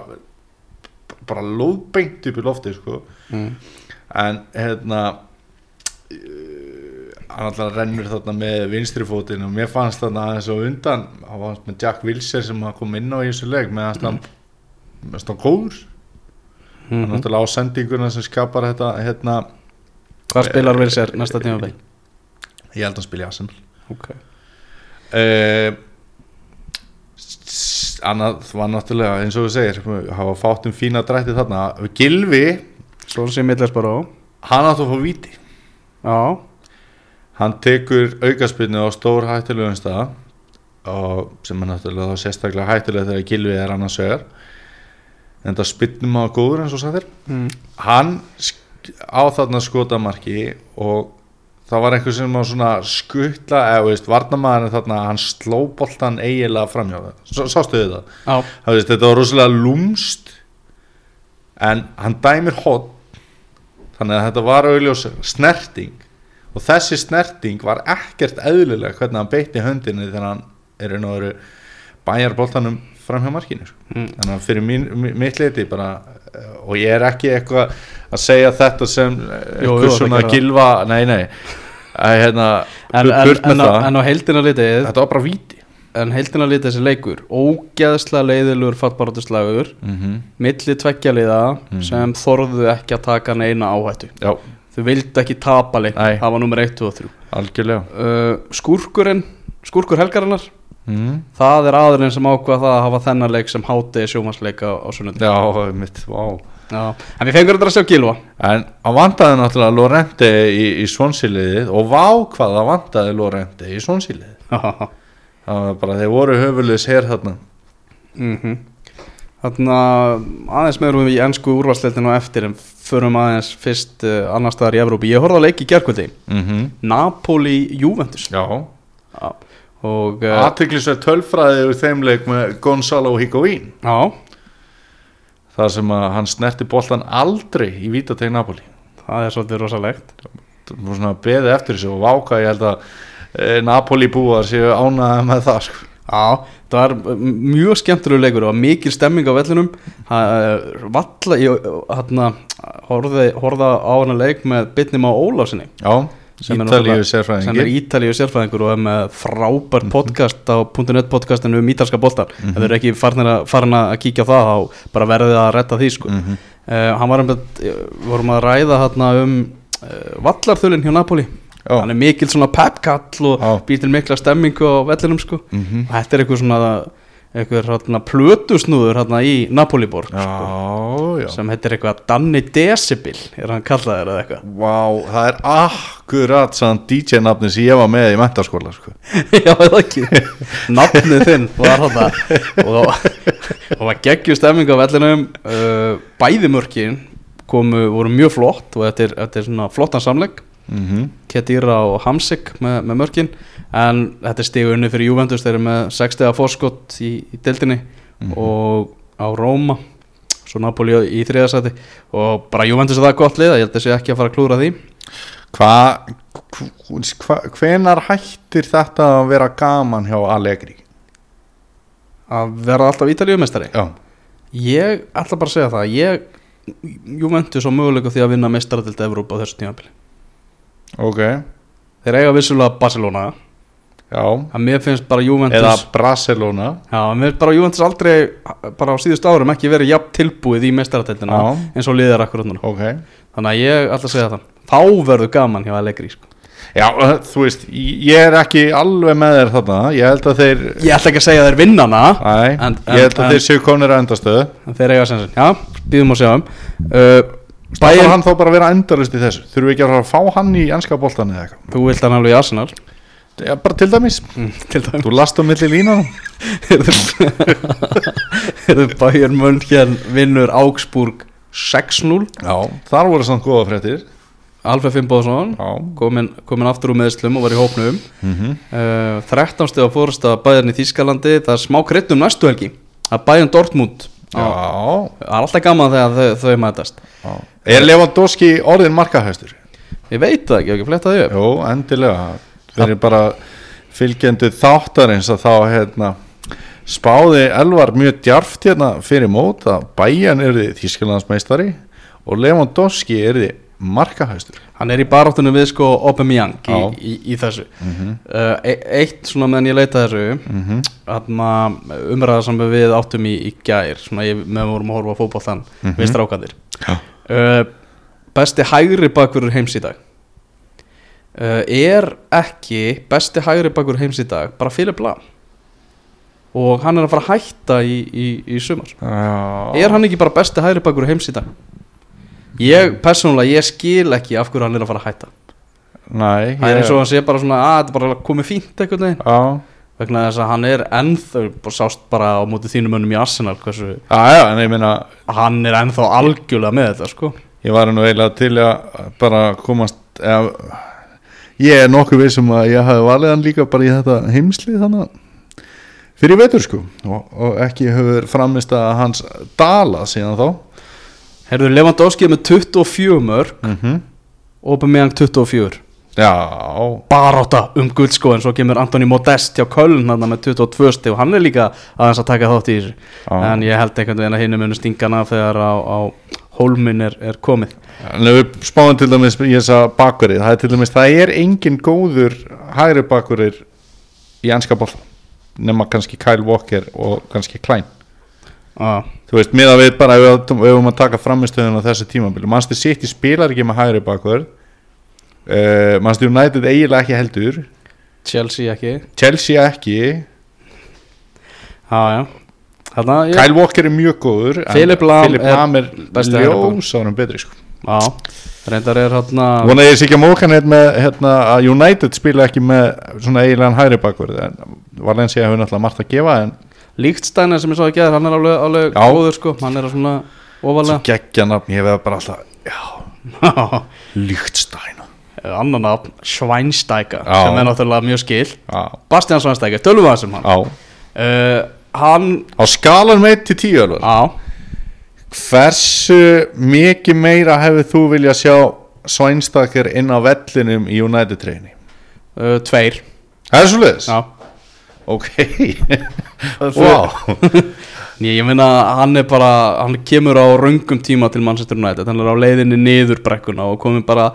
bara lóðbeint upp í lofti sko. mm. en hérna hann alltaf rennur þarna með vinstri fótinn og mér fannst þarna aðeins og undan hann var með Jack Wilshere sem kom inn á í þessu leik með að hann með að hann góður mm náttúrulega á sendinguna sem skapar þetta hérna, hvað spilar vel sér næsta tíma bein ég held að spila Arsenal. Okay. uh, annað var náttúrulega eins og þú segir hafa fátt um fína drætti þarna. Gilvi, hann átti að fá víti. Já, hann tekur aukaspinnu á stór hættulegum stað og sem er náttúrulega sérstaklega hættulega þegar Gilvi er annars vegar en það spinnum á góður eins og sagðir mm. hann á þarna skotamarki og það var einhver sem var svona skuttla eða veist, varnamaðurinn þarna hann sló boltan eiginlega framhjá það sástu þið það? já, það veist, þetta var rosalega lúmst en hann dæmir hot þannig að þetta var augljós snerting og þessi snerting var ekkert eðlilega hvernig hann beitti höndinni þegar hann er einu og veru bæjar boltanum fram hjá markinu sko. mm. þannig að fyrir mín, mi- mitt leiti bara, eh, og ég er ekki eitthvað að segja þetta sem jú, eitthvað það svona gilva nei, nei, að hérna en, en, en, á, en á heildina litið þetta var bara víti. en heildina litið þessi leikur ógeðslega leiðilegur fattbáratuslægur mm -hmm. milli tveggja liða Mhm. sem þorðu ekki að taka neina áhættu. Já, þau vildu ekki tapa leik það var nummer 1, 2 og 3 algjörlega. Uh, skúrkurinn, skúrkur helgarinnar mm. það er aðurinn sem ákvað það að hafa þennan leik sem háti sjómasleika á, á sunnundi já, mitt, vá Já. en við fengur þetta að sjá Gilva En hann vantaði náttúrulega Lorente í, í svonsýliðið og vá hvað það vantaði Lorente í svonsýliðið. Það var bara, þeir voru höfulegis hér þarna. mm Þannig að aðeins meðrum við í ennsku úrvarsleitin á eftir en förum aðeins fyrst uh, annar staðar í Evrópi. Ég horfði að leik í gerkvöldi Mm -hmm. Napoli Juventus Já. Já. Og uh, Aðtiklisverð tölfræði úr þeim leik með Gonzalo Higuaín. já, Það sem að hann snerti boltan aldrei í Vítateg Napoli. það er svolítið rosalegt beðið eftir þessu og váka ég held að e, Napoli búar séu ánæða með það sko. Já, það var mjög skemmtilegu leikur og mikil stemming á vellinum Það valla ég horfði á hana leik með bitnum á Ólásinni Já, er Ítalíu náttúrulega- sem er. Ítalíu sérfræðingur og er með frábært podcast á .net podcastinu um ítalska boltar ef þau eru ekki farin að, farin að kíkja það þá bara verðið að retta því sko. Mm uh, hann var um vorum að ræða hérna um uh, vallarþulin hjá Napoli Já. hann er mikil svona pepkall og Já. býr til mikla stemmingu á vellinum sko. -hmm. og þetta er eitthvað svona eitthvað hérna plötusnúður hérna í Napoli-borg sko, sem heitir eitthvað Danny Decibel er hann kallaður eða eitthvað? Vá, það er akkurat sann DJ-nafni sem ég var með í mentarskóla sko. Já, eða ekki? Nafnið þinn var þetta og, og var geggju stemming á vellinum. Uh, Bæði mörkin komu, voru mjög flott og þetta er, þetta er svona flottan samlegg mm -hmm. Kedira og Hamsik með, með mörkin en þetta er stigu unni fyrir Juventus þeir eru með 6 stegar fórskott í, í deildinni Mhm. og á Róma svo Napoli í þriðasæti. Og bara Juventus er það gott lið ég held þessi ekki að fara að klúra því. Hvað hva, Hvenar hættir þetta að vera gaman hjá Allegri? að verða alltaf Ítalíumestari Já, Ég ætla bara að segja það Ég, Juventus á möguleika því að vinna mestaradelt Evrópa á þessu tímabili. Ok. Þeir eiga vissulega Barcelona Já, að mér finnst bara Juventus eða Barcelona. Já, mér finnst bara Juventus aldrei bara á síðust árum ekki verið jafn tilbúið í mestaradeltina Já. eins og liðar akkur núna. Ok. Þannig að ég ætla að segja það. Þá verður gaman hjá Allegri sko. Já, þú veist, ég er ekki alveg með þér þarna. Ég held að þeir Ég ætla ekki að segja að þeir vinnana Æ, En- ég held en- að þeir séu konir að endastöðu En þeir eiga sensin Já, býðum að uh, Stafar Bayern, hann þá bara að vera endalist í þessu. Þurfum við ekki að að fá hann í ennska boltan eða eitthvað? Þú vilt hann alveg í Arsenal Já, bara til dæmis. Mm, Til dæmis. Þú last á milli línanum Herðu Bayern München vinnur Augsburg 6-0 Já, þar voru samt góða fréttir. Alfred Fimboðsson komin, komin aftur úr meðslum og var í hópnum. Mm -hmm. uh, 13 steg á fórust að Bayern í Þískalandi það er smá kryddum næstu helgi að Bayern Dortmund. Já, það er alltaf gaman þegar þau, þau mætast. Já. Er Lewandowski orðin markahæstur? ég veit það ekki, ekki fletta því Jó, endilega Fyrir bara fylgjendu þáttarins að þá hérna spáði Elvar mjög djarft hérna fyrir mót að Bayern er þið Þískalandsmeistari og Lewandowski er þið markahæstur hann er í baráttunum við sko Aubameyang í, í, í þessu mm -hmm. e eitt svona meðan ég leita þessu Mm -hmm. þarna umræða sem við áttum í, í gær svona ég, með vorum að horfa á fótboltan Mhm. við strákandir uh, besti hægri bakverður heims í dag uh, er ekki besti hægri bakverður heims í dag bara Philip Lahm? Og hann er að fara að hætta í, í, í sumar. Er hann ekki bara besti hægri bakverður heims í dag? Ég persónulega ég skil ekki af hverju hann er að fara að hætta. Nei, það er eins og hann sé bara svona að þetta er bara komið fínt Já, vegna þess að hann er ennþá sást bara á móti þínum önum í Arsenal hversu já, já, en ég meina hann er ennþá algjörlega með þetta sko. Ég var nú eiginlega til að bara komast eða, ég er nokkuð vissum að ég hafi valið hann líka bara í þetta heimslið þannig fyrir vetur sko. Og, og ekki hefur framist að hans dala síðan þá. Herðu Lewandowski er með 24 mörg mm -hmm. og Aubameyang 24 Já, baráta um gull sko en svo kemur Antoni Modest hjá Köln hann með 22 stig. Og hann er líka aðeins að taka þátt í þessu. En ég held einhvern veginn að hinn munu stingana þegar á, á hólminn er, er komið. En ef við spáum til dæmis í þessa bakverið, það er til dæmis það er engin góður hægri bakverið í ennska boll nema kannski Kyle Walker og kannski Klein. Ah. Þú veist, miða við bara ef við höfum að taka framistöðun á þessu tímabili Manchester City spilar ekki með hægri bakvörð uh, Manchester United eiginlega ekki heldur. Chelsea ekki. Chelsea ekki. Já, ég, Kyle Walker er mjög góður Philip Lahm Philip er er ljósárum betri sko. Já, reyndar er hérna Vona ég sé ekki að móka neitt með hérna, að United spila ekki með svona eiginlegan hægri bakvörð en Valencia hefur náttúrulega margt að gefa en Líktstæna sem ég sá ekki að hann er alveg, alveg góður sko. Hann er svona svo ofalega geggja nafn ég veða bara alltaf já, Líktstæna Annan nafn, Schweinsteiger. Sem er náttúrulega mjög skil Bastian Schweinsteiger, tölum við þessum hann. Á, uh, Hann, á skalan til tíu alveg á Hversu mikið meira hefur þú viljað sjá Svænstakir inn á vellinum í United treyni? uh, Tveir Það er svo leiðis? Já Ok Wow. Wow Ég, ég meina hann er bara hann kemur á raungum tíma til Manchester United. Hann er á leiðinni niður brekkuna og komið bara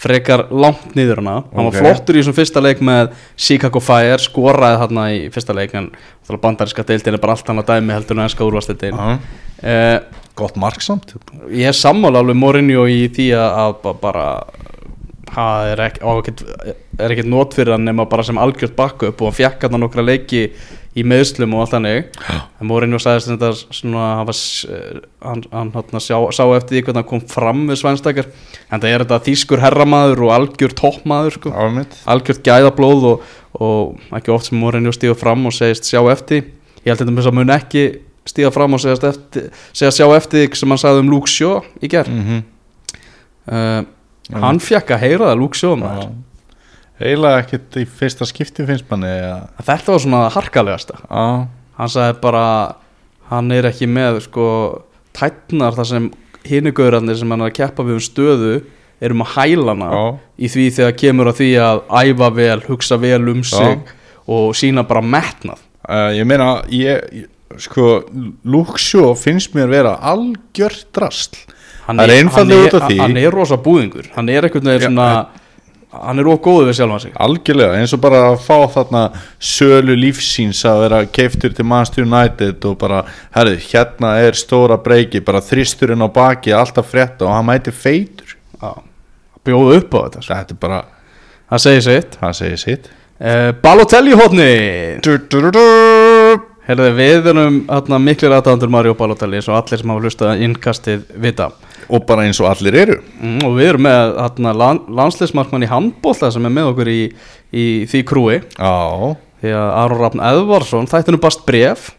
frekar langt niður hana. Hann var flottur í þessum fyrsta leik með Chicago Fire, skoraði þarna í fyrsta leik en bandaríska deildin er bara allt annað dæmi heldur en ennska úrvasteildin Aha. uh, Gott marksamt ég er sammála alveg Mourinho í því að, að ba- bara það er á ekkert, er not fyrir hann nema bara sem algjört backup og hann fekk hann nokkra leiki í meðslum og allt þannig. En Mourinho sagðist þetta svona hann, var, eh, hann, hann, hann sá, sá eftir því hvernig hann kom fram við Svænstakar en það er þetta þýskur herramaður og algjör toppmaður sko. Ámitt algjört gæðablóð og, og ekki oft sem Mourinho stíða fram og segist sjá eftir. Ég held þetta með þess að mun ekki stíða fram og segja sjá eftir því sem hann sagði um Luke Shaw í gerð mm -hmm. uh, hann fekk að heyra það Luke Shaw maður Eiginlega ekkert í fyrsta skipti finnst manni ja. þetta var svona harkalegasta. Já. Hann sagði bara hann er ekki með sko tætnar þar sem hinugaurarnir sem hann er að keppa við um stöðu erum að hæla hana Já. í því þegar kemur að því að æfa vel, hugsa vel um sig og sína bara metnað. Uh, ég meina, ég, sko, Shaw finnst mér vera algjört drasl. Hann er einfaldlega hann út af því- hann er rosa búðingur. Hann er veginn Já, svona hann er ógóðu við sjálfan sig. Algjörlega, eins og bara að fá þarna sölu lífsíns að vera keiftur til Manchester United og bara herru, hérna er stóra breyki bara þristurinn á baki, alltaf frétta og hann mæti feitur. Bjóðu upp á þetta sko. þetta er bara, það segir sitt. Það segir sitt. Uh, Balotelli du. Herði, við erum miklir aðdæðandur Mario Balotelli eins og allir sem hafa hlustað innkastið vita og bara eins og allir eru. Mm, og við erum með lan, landsliðsmarkmann í handbólla sem er með okkur í, í því krúi. Já, því að Aron Rafn Eðvarsson þættinu bast bref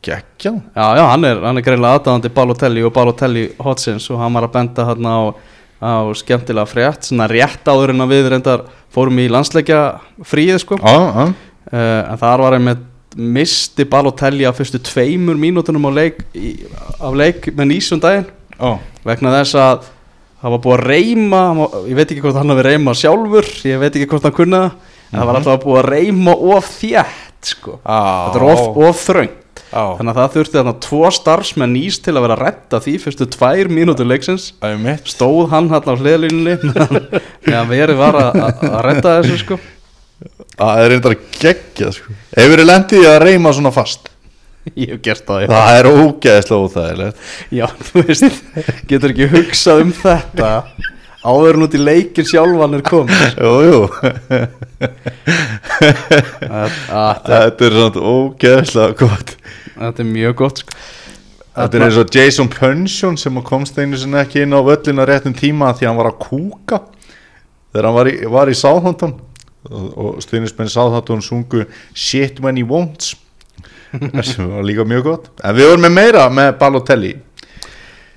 geggja já, já, hann er, hann er greinlega aðdæðandi Balotelli og Balotelli hotsins og hann var að benda hérna á, á skemmtilega frétt svona rétt áður en að við reyndar fórum í landsleikja fríið sko. Já, já, Uh, en þar var einmitt misti Balotelli á fyrstu tveimur mínútunum á leik, í, af leik með nýsum já, vegna þess að það var búið að reyma ég veit ekki hvort hann hafi reyma sjálfur ég veit ekki hvort hann kunna það en það var alltaf búið að reyma of þétt sko. þetta er of, of þröngt. Já, þannig að það þurfti þarna tvo starfsmenn nýs til að vera að retta því fyrstu tvær mínútur leiksins. Stóð hann hann á hliðalínunni meðan verið var að, að, að retta þessu sko. Það er reyndar geggja sko. hefur þið lendið að reyma svona fast ég hef gert það já. það er ógeðslega óþægilegt. Já, þú veist, getur ekki hugsað um þetta áður en út í leikin sjálfan er komið jú, jú. Þetta er svona ógeðslega gott. Þetta er mjög gott sko. Þetta er eins og Jason Punchon sem komst einu sinni ekki inn á völlin á réttum tíma því hann var að kúka þegar hann var í, var í Southampton. Og, og stuðnismenn Southampton sungu Shit When He Won't sem var líka mjög gott. En við vorum með meira með Balotelli.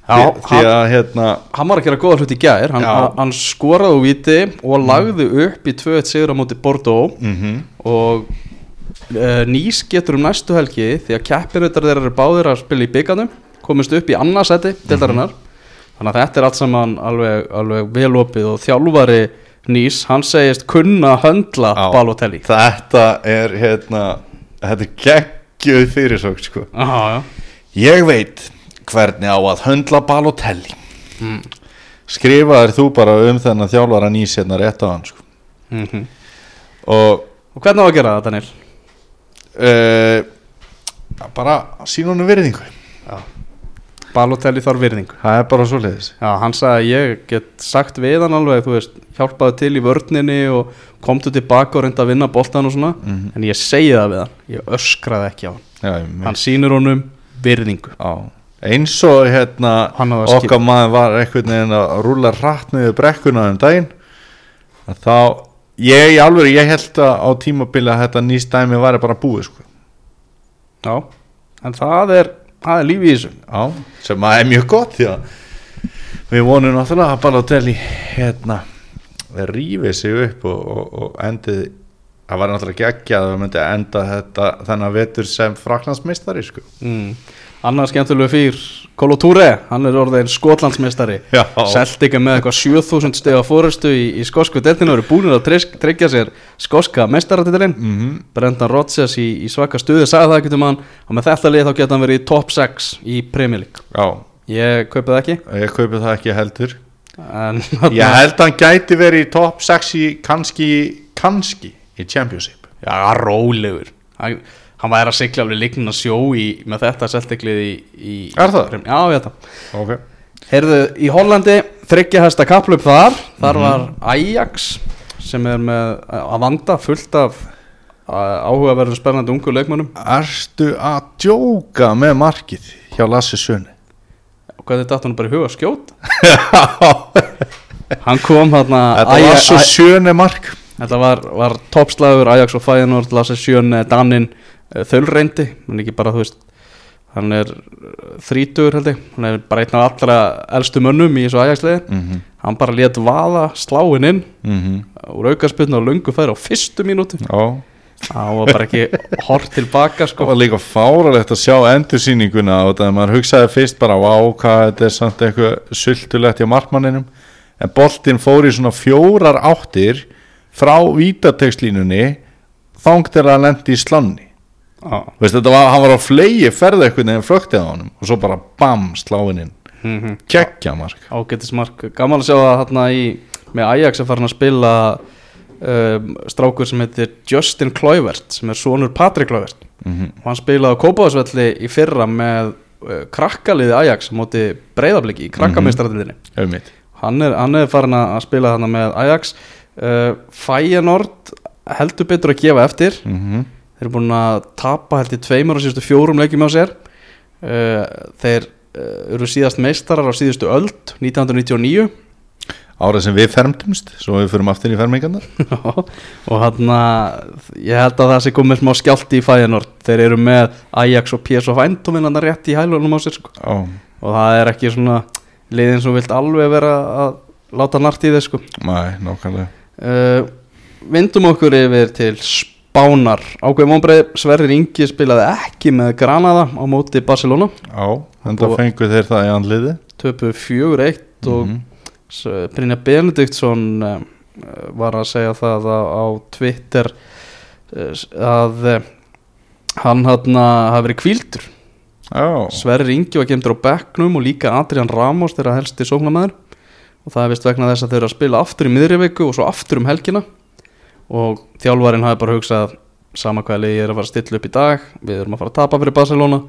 Já, því, því hann, að hérna hann var að gera góða hluti í gær. Hann, hann, hann skoraði úr viti og lagði upp í 2-1 sigur á móti Bordeaux. Mm og uh, Nýs getur um næstu helgi því að keppinautar þeirra eru báðir að spila í bygganum komist upp í annarsæti deildarinnar. Þannig að þetta er allt saman alveg, alveg velopið og þjálfari Nýs, hann segist kunna höndla. Balotelli. Þetta er hérna þetta er geggjöð fyrirsögn sko. Já. ég veit hvernig á að höndla Balotelli Mm. skrifaðir þú bara um þennan þjálfara nýs hérna rétt á hann sko. Mm og Og hvernig á að gera það, Daniel? uh, bara sín honum virðingu Balotelli þarf virðingu. Það er bara svo leiðis Já, hann sagði að ég get sagt við hann alveg, þú veist, hjálpaði til í vörninni og komdu tilbaka og reynda að vinna boltan og svona, Mhm. en ég segi það við hann, ég öskraði ekki á hann. Já, hann sýnir honum virðingu. Já. eins og hérna okkar maður var einhvern veginn að rúla rætt niður brekkuna um daginn þá ég alveg, ég held að á tímabili að þetta nýst dæmi væri bara búið sko. Já, en það er, það er lífi í þessu já, sem að er mjög gott að við vonum náttúrulega að Balotelli hérna rífið sig upp og, og, og endið það var náttúrulega geggjað að það myndi enda þetta þennan vetur sem fraklandsmeistari sko. mm. Annars skemmtilegu fyrr Kolo Touré, hann er orðin skotlandsmeistari. Celtic er með eitthvað 7000 steg á fórustu í, í skosku deltinu og eru búinir að tryggja sér skoska meistaratitilinn mm -hmm. Brendan Rodgers í, í svaka stuði sagði það ekkert um hann og með þetta lið þá geta hann verið í top 6 í Premier League. Já, ég kaupi það ekki. Ég kaupi það ekki heldur. En Ég held að hann gæti verið í top 6 í kannski, kannski í Championship. Já, rólegur. Hann, hann væri að sigla alveg líknin að sjó í, með þetta selteklið í, í Er það? Já, ég veit það. Ok. Heyrðu, í Hollandi þryggja hæsta kaplöp þar. Þar Mhm. var Ajax sem er með að vanda fullt af áhugaverðum spennandi ungu leikmönnum. Erstu að djóka með markið hjá Lasse Sönni? og hvað þetta hann bara í huga að skjóta? Hann kom þarna Þetta var svo Sönni mark. Þetta var, var toppslagur Ajax og Feyenoord, Lasse Sjön, Danin þaulreyndi, hann er ekki bara þú veist hann er þrítugur held ég, hann er bara einn af allra elstu mönnum í þessu Ajax-liði. Mm -hmm. hann bara let vaða sláin inn Mm úr aukarspilna og lungu færi á fyrstu mínútu. Já. Það var bara ekki hort tilbaka sko. Var líka fáralegt að sjá endursýninguna og það maður hugsaði fyrst bara Vá, hvað þetta er samt eitthvað sultulegt hjá markmanninum. En boltinn fór í svona fjórar áttir frá vítatekslínunni þang til að lendi í slanni Veist, þetta var, hann var á flegi ferði eitthvað nefn flöktið á honum og svo bara bam sláinn inn. Mhm. Geggja mark. Ágættismark gaman að sjá það hérna í með Ajax að fara að spila um, strákur sem heitir Justin Kluivert sem er sonur Patrik Kluivert. Mm og hann spilaði á Kópáðsvelli í fyrra með uh, krakkaliði Ajax á móti breyðabliki í krakkameistaradildinni auðvitað hann, er, hann er farin að spila þarna með Ajax. Uh, Feyenoord heldur betur að gefa eftir. Mm -hmm. Þeir eru búin að tapa held í tveimur og síðustu fjórum leikjum á sér. Uh, þeir uh, eru síðast meistarar á síðustu öld 1999 árið sem við fermtumst svo við fyrum aftur í fermingarnar. Og hann ég held að það sé komið smá skjálti í Feyenoord. Þeir eru með Ajax og PSV Eindhoven hann rétt í hælunum á sér sko. Og það er ekki svona liðin sem vilt alveg vera að láta nart í þeir sko. næ, nákvæmlega. Uh, vindum okkur yfir til Spánar ákveð mónbreið Sverrir Ingi spilaði ekki með Granada á móti Barcelona. Á, enda Og- fengu þeir það í andliði. Töpu fjögur eitt og Mhm. S- Brynja Benediktsson uh, var að segja það á, á Twitter að hann hafi verið kvíldur Já, Sverrir Ingi var kemdur á bekknum og líka Adrian Ramos þeirra helsti sóknarmæður og það er vist vegna þess að þeir eru að spila aftur í miðri viku og svo aftur um helgina og þjálfarinn hafi bara hugsað sama hvað liði er að fara að stilla upp í dag við erum að fara að tapa fyrir Barcelona.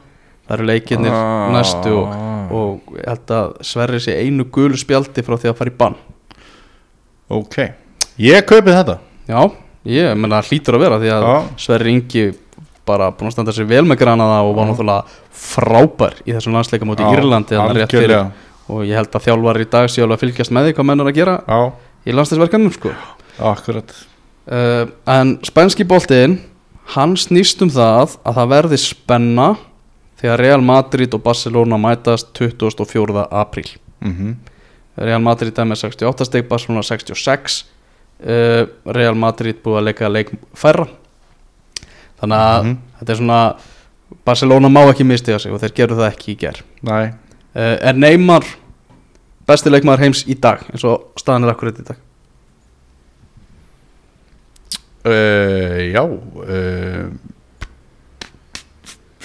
Það eru leikinnir Ah. næstu og, og ég held að Sverrir sé einu gulu spjaldi frá því að fara í bann. Ok. Ég kaupi þetta. Já, ég menna hlýtur að vera því að Já. Sverrir Ingi bara búin að standa sér vel með granaða og var náttúrulega frábær í þessum landsleika móti Já, Írlandi og ég held að þjálfar í dag séu alveg að fylgjast með því hvað menn er að gera Já, í landsleisverkanum sko. akkurat uh, en spænski boltinn hann snýst um það að það verði spenna þegar Real Madrid og Barcelona mætast 24. apríl. Mm Real Madrid er með 68 steg Barcelona 66 uh, Real Madrid búið að leika leik færra. Þannig að Mhm. þetta er svona Barcelona má ekki mistiga sig og þeir gerðu það ekki í ger uh, er Neymar besti leikmaður heims í dag eins og staðan er akkurat í dag uh, já uh,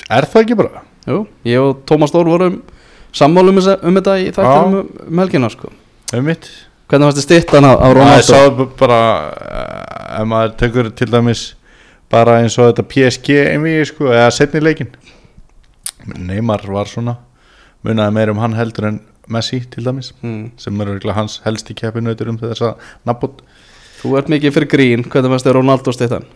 Er það ekki bara? Jú, ég og Tómas Þór vorum sammálu um, um þetta í þættinum um, um helgina sko. Um mitt hvernig fannst þið stittan af, af Það Ronaldo sá bara uh, ef maður tekur til dæmis bara eins og þetta PSG einvigi sko, eða setni leikin Neymar var svona munaði meir um hann heldur en Messi til dæmis hmm. sem er örugglega hans helsti keppinautur um þessa nabot þú ert mikið fyrir grín. Hvernig fannst þið Ronaldo stittan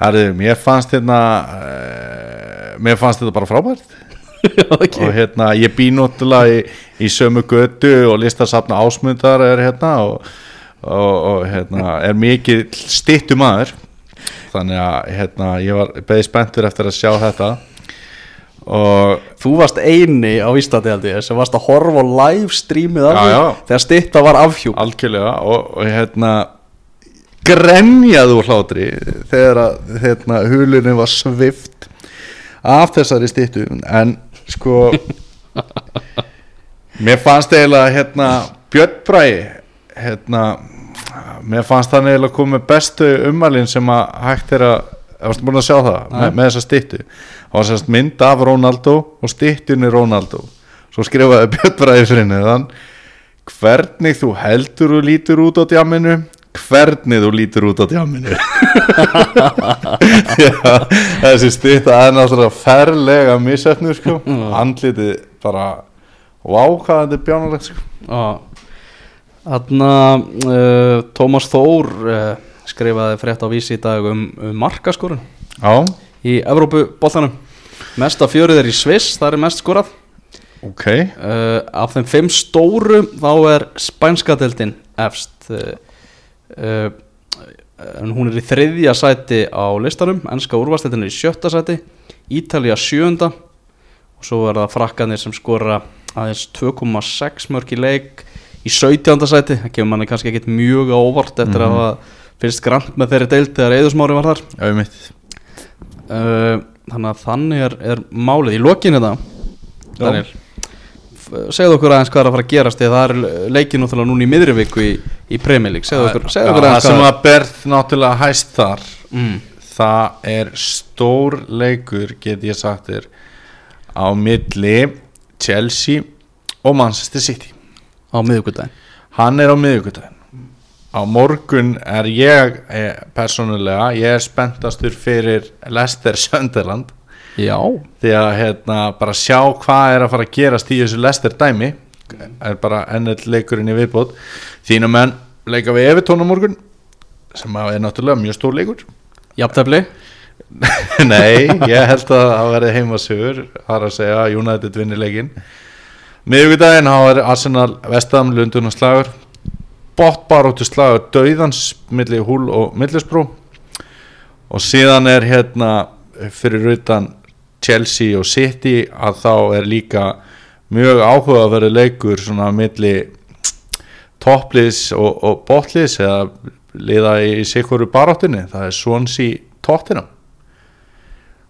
Herðu, mér fannst hérna uh, mér fannst þetta bara frábært. Okay. og hérna ég bý náttúrulega í, í sömu götu og listasafna ásmundar er hérna og, og, og hérna er mikið stittu maður. Þannig að hérna ég var beðið spenntur eftir að sjá þetta. Og þú varst eini á Íslandi held ég sem varst að horfa á live streamið af Já, því já. þegar stitta var afhjúp. Algjörlega. Og, og hérna grenjaðu hlátri þegar að hérna, hulunni var svift af þessari stittu en sko mér fannst eiginlega hérna Björn Bræði hérna mér fannst það eiginlega komið bestu ummælin sem að hægt er að varstu búin að sjá það? Með, með þessa stittu það var sérst mynd af Ronaldo og stittunni Ronaldo. Svo skrifaði Björn Bræði fyrir neðan hvernig þú heldur og lítur út á djamminu hvernig þú lítur út á djamminu Já, þessi stýtta er náttúrulega ferlega misefnu sko. Andlitið bara vá hvað þetta er bjánulegt sko. Þannig að uh, Tómas Þór uh, skrifaði frétt á vísi í dag um, um markaskorun já, í Evrópu boltanum Mesta fjörið er í Sviss, það er mest skorað. Ok. Uh, Af þeim fimm stóru þá er spænska deildin efst uh, hún er í þriðja sæti á listanum ennska úrvarsdeildin er í sjötta sæti Ítalía sjöunda og svo er það frakkanir sem skora aðeins 2,6 mörg í leik í 17. sæti, það kemur manni kannski ekkit mjög á óvart eftir að hafa fyrst grant með þeirri deild þegar Eðusmári var þar. Uh, þannig að þannig er, er málið. Í lokin þetta Daniel segðu okkur aðeins hvað er að fara að gerast að það er leikin náttúrulega núna í miðri viku í, í Premier League. Segðu okkur, segðu okkur það aðeins sem hvað að berð náttúrulega hæst þar mm, það er stór leikur get ég sagt þér á milli Chelsea og Manchester City. Á miðugudaginn hann er á miðvikudaginn. Á morgun er ég eh, persónulega, ég er spenntastur fyrir Leicester Sunderland Já, því að hérna, bara sjá hvað er að fara að gerast í þessu Leicester dæmi er bara ennell leikurinn í viðbót. Þínum menn leika við Evertón á morgun sem er náttúrulega mjög stór leikur. Jafntefli? Nei, ég held að það verði heimasögur það er að segja að United vinnir leikin miðvíkudaginn þá er Arsenal Vestam Lundun og slagur. Bóttbaróttu slagur Dauðans milli Húl og Millisbrú og síðan er hérna fyrir utan Chelsea og City að þá er líka mjög áhuga að vera leikur svona milli toppliðs og, og botliðs eða liða í sikuru baráttinni það er Swansea Tottenham.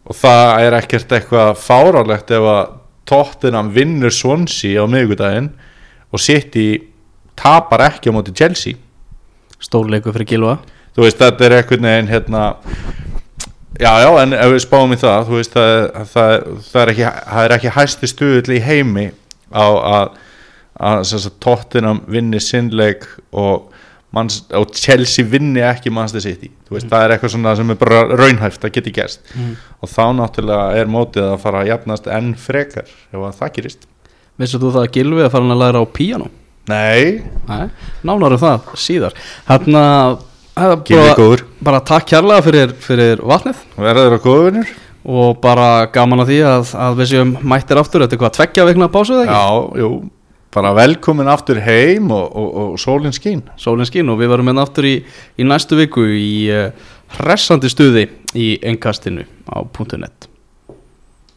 Og það er ekkert eitthvað fárálegt ef að Tottenham vinnur Swansea á miðvikudaginn og City tapar ekki á móti Chelsea. Stórleiku fyrir Gilva. Þú veist þetta er einhvern veginn hérna já já en ef við spáum í það þú veist það, það, það, er, ekki, það er ekki hæsti stuðull í heimi á að, Tottenham vinni sinnleik og, og Chelsea vinni ekki Manchester City. Þú veist það er eitthvað svona sem er bara raunhæft það geti gerst. Mm. og þá náttúrulega er mótið að fara að jafnast enn frekar ef að það gerist. Vissir þú það að Gilvi að fara að læra á píano? Nei, Nei, nánar um það síðar. Hérna bara, góður. bara takk kærlega fyrir, fyrir vatnið. Verður það góðvinur? og bara gaman að því að, að við séum mættir aftur. Þetta er hvað, tveggja veikna pásu eða ekki? Já, jú, bara velkomin aftur heim og, og, og sólinn skín. Sólinn skín og við verum hérna aftur í, í næstu viku í uh, hressandi stuði í engkastinu á .net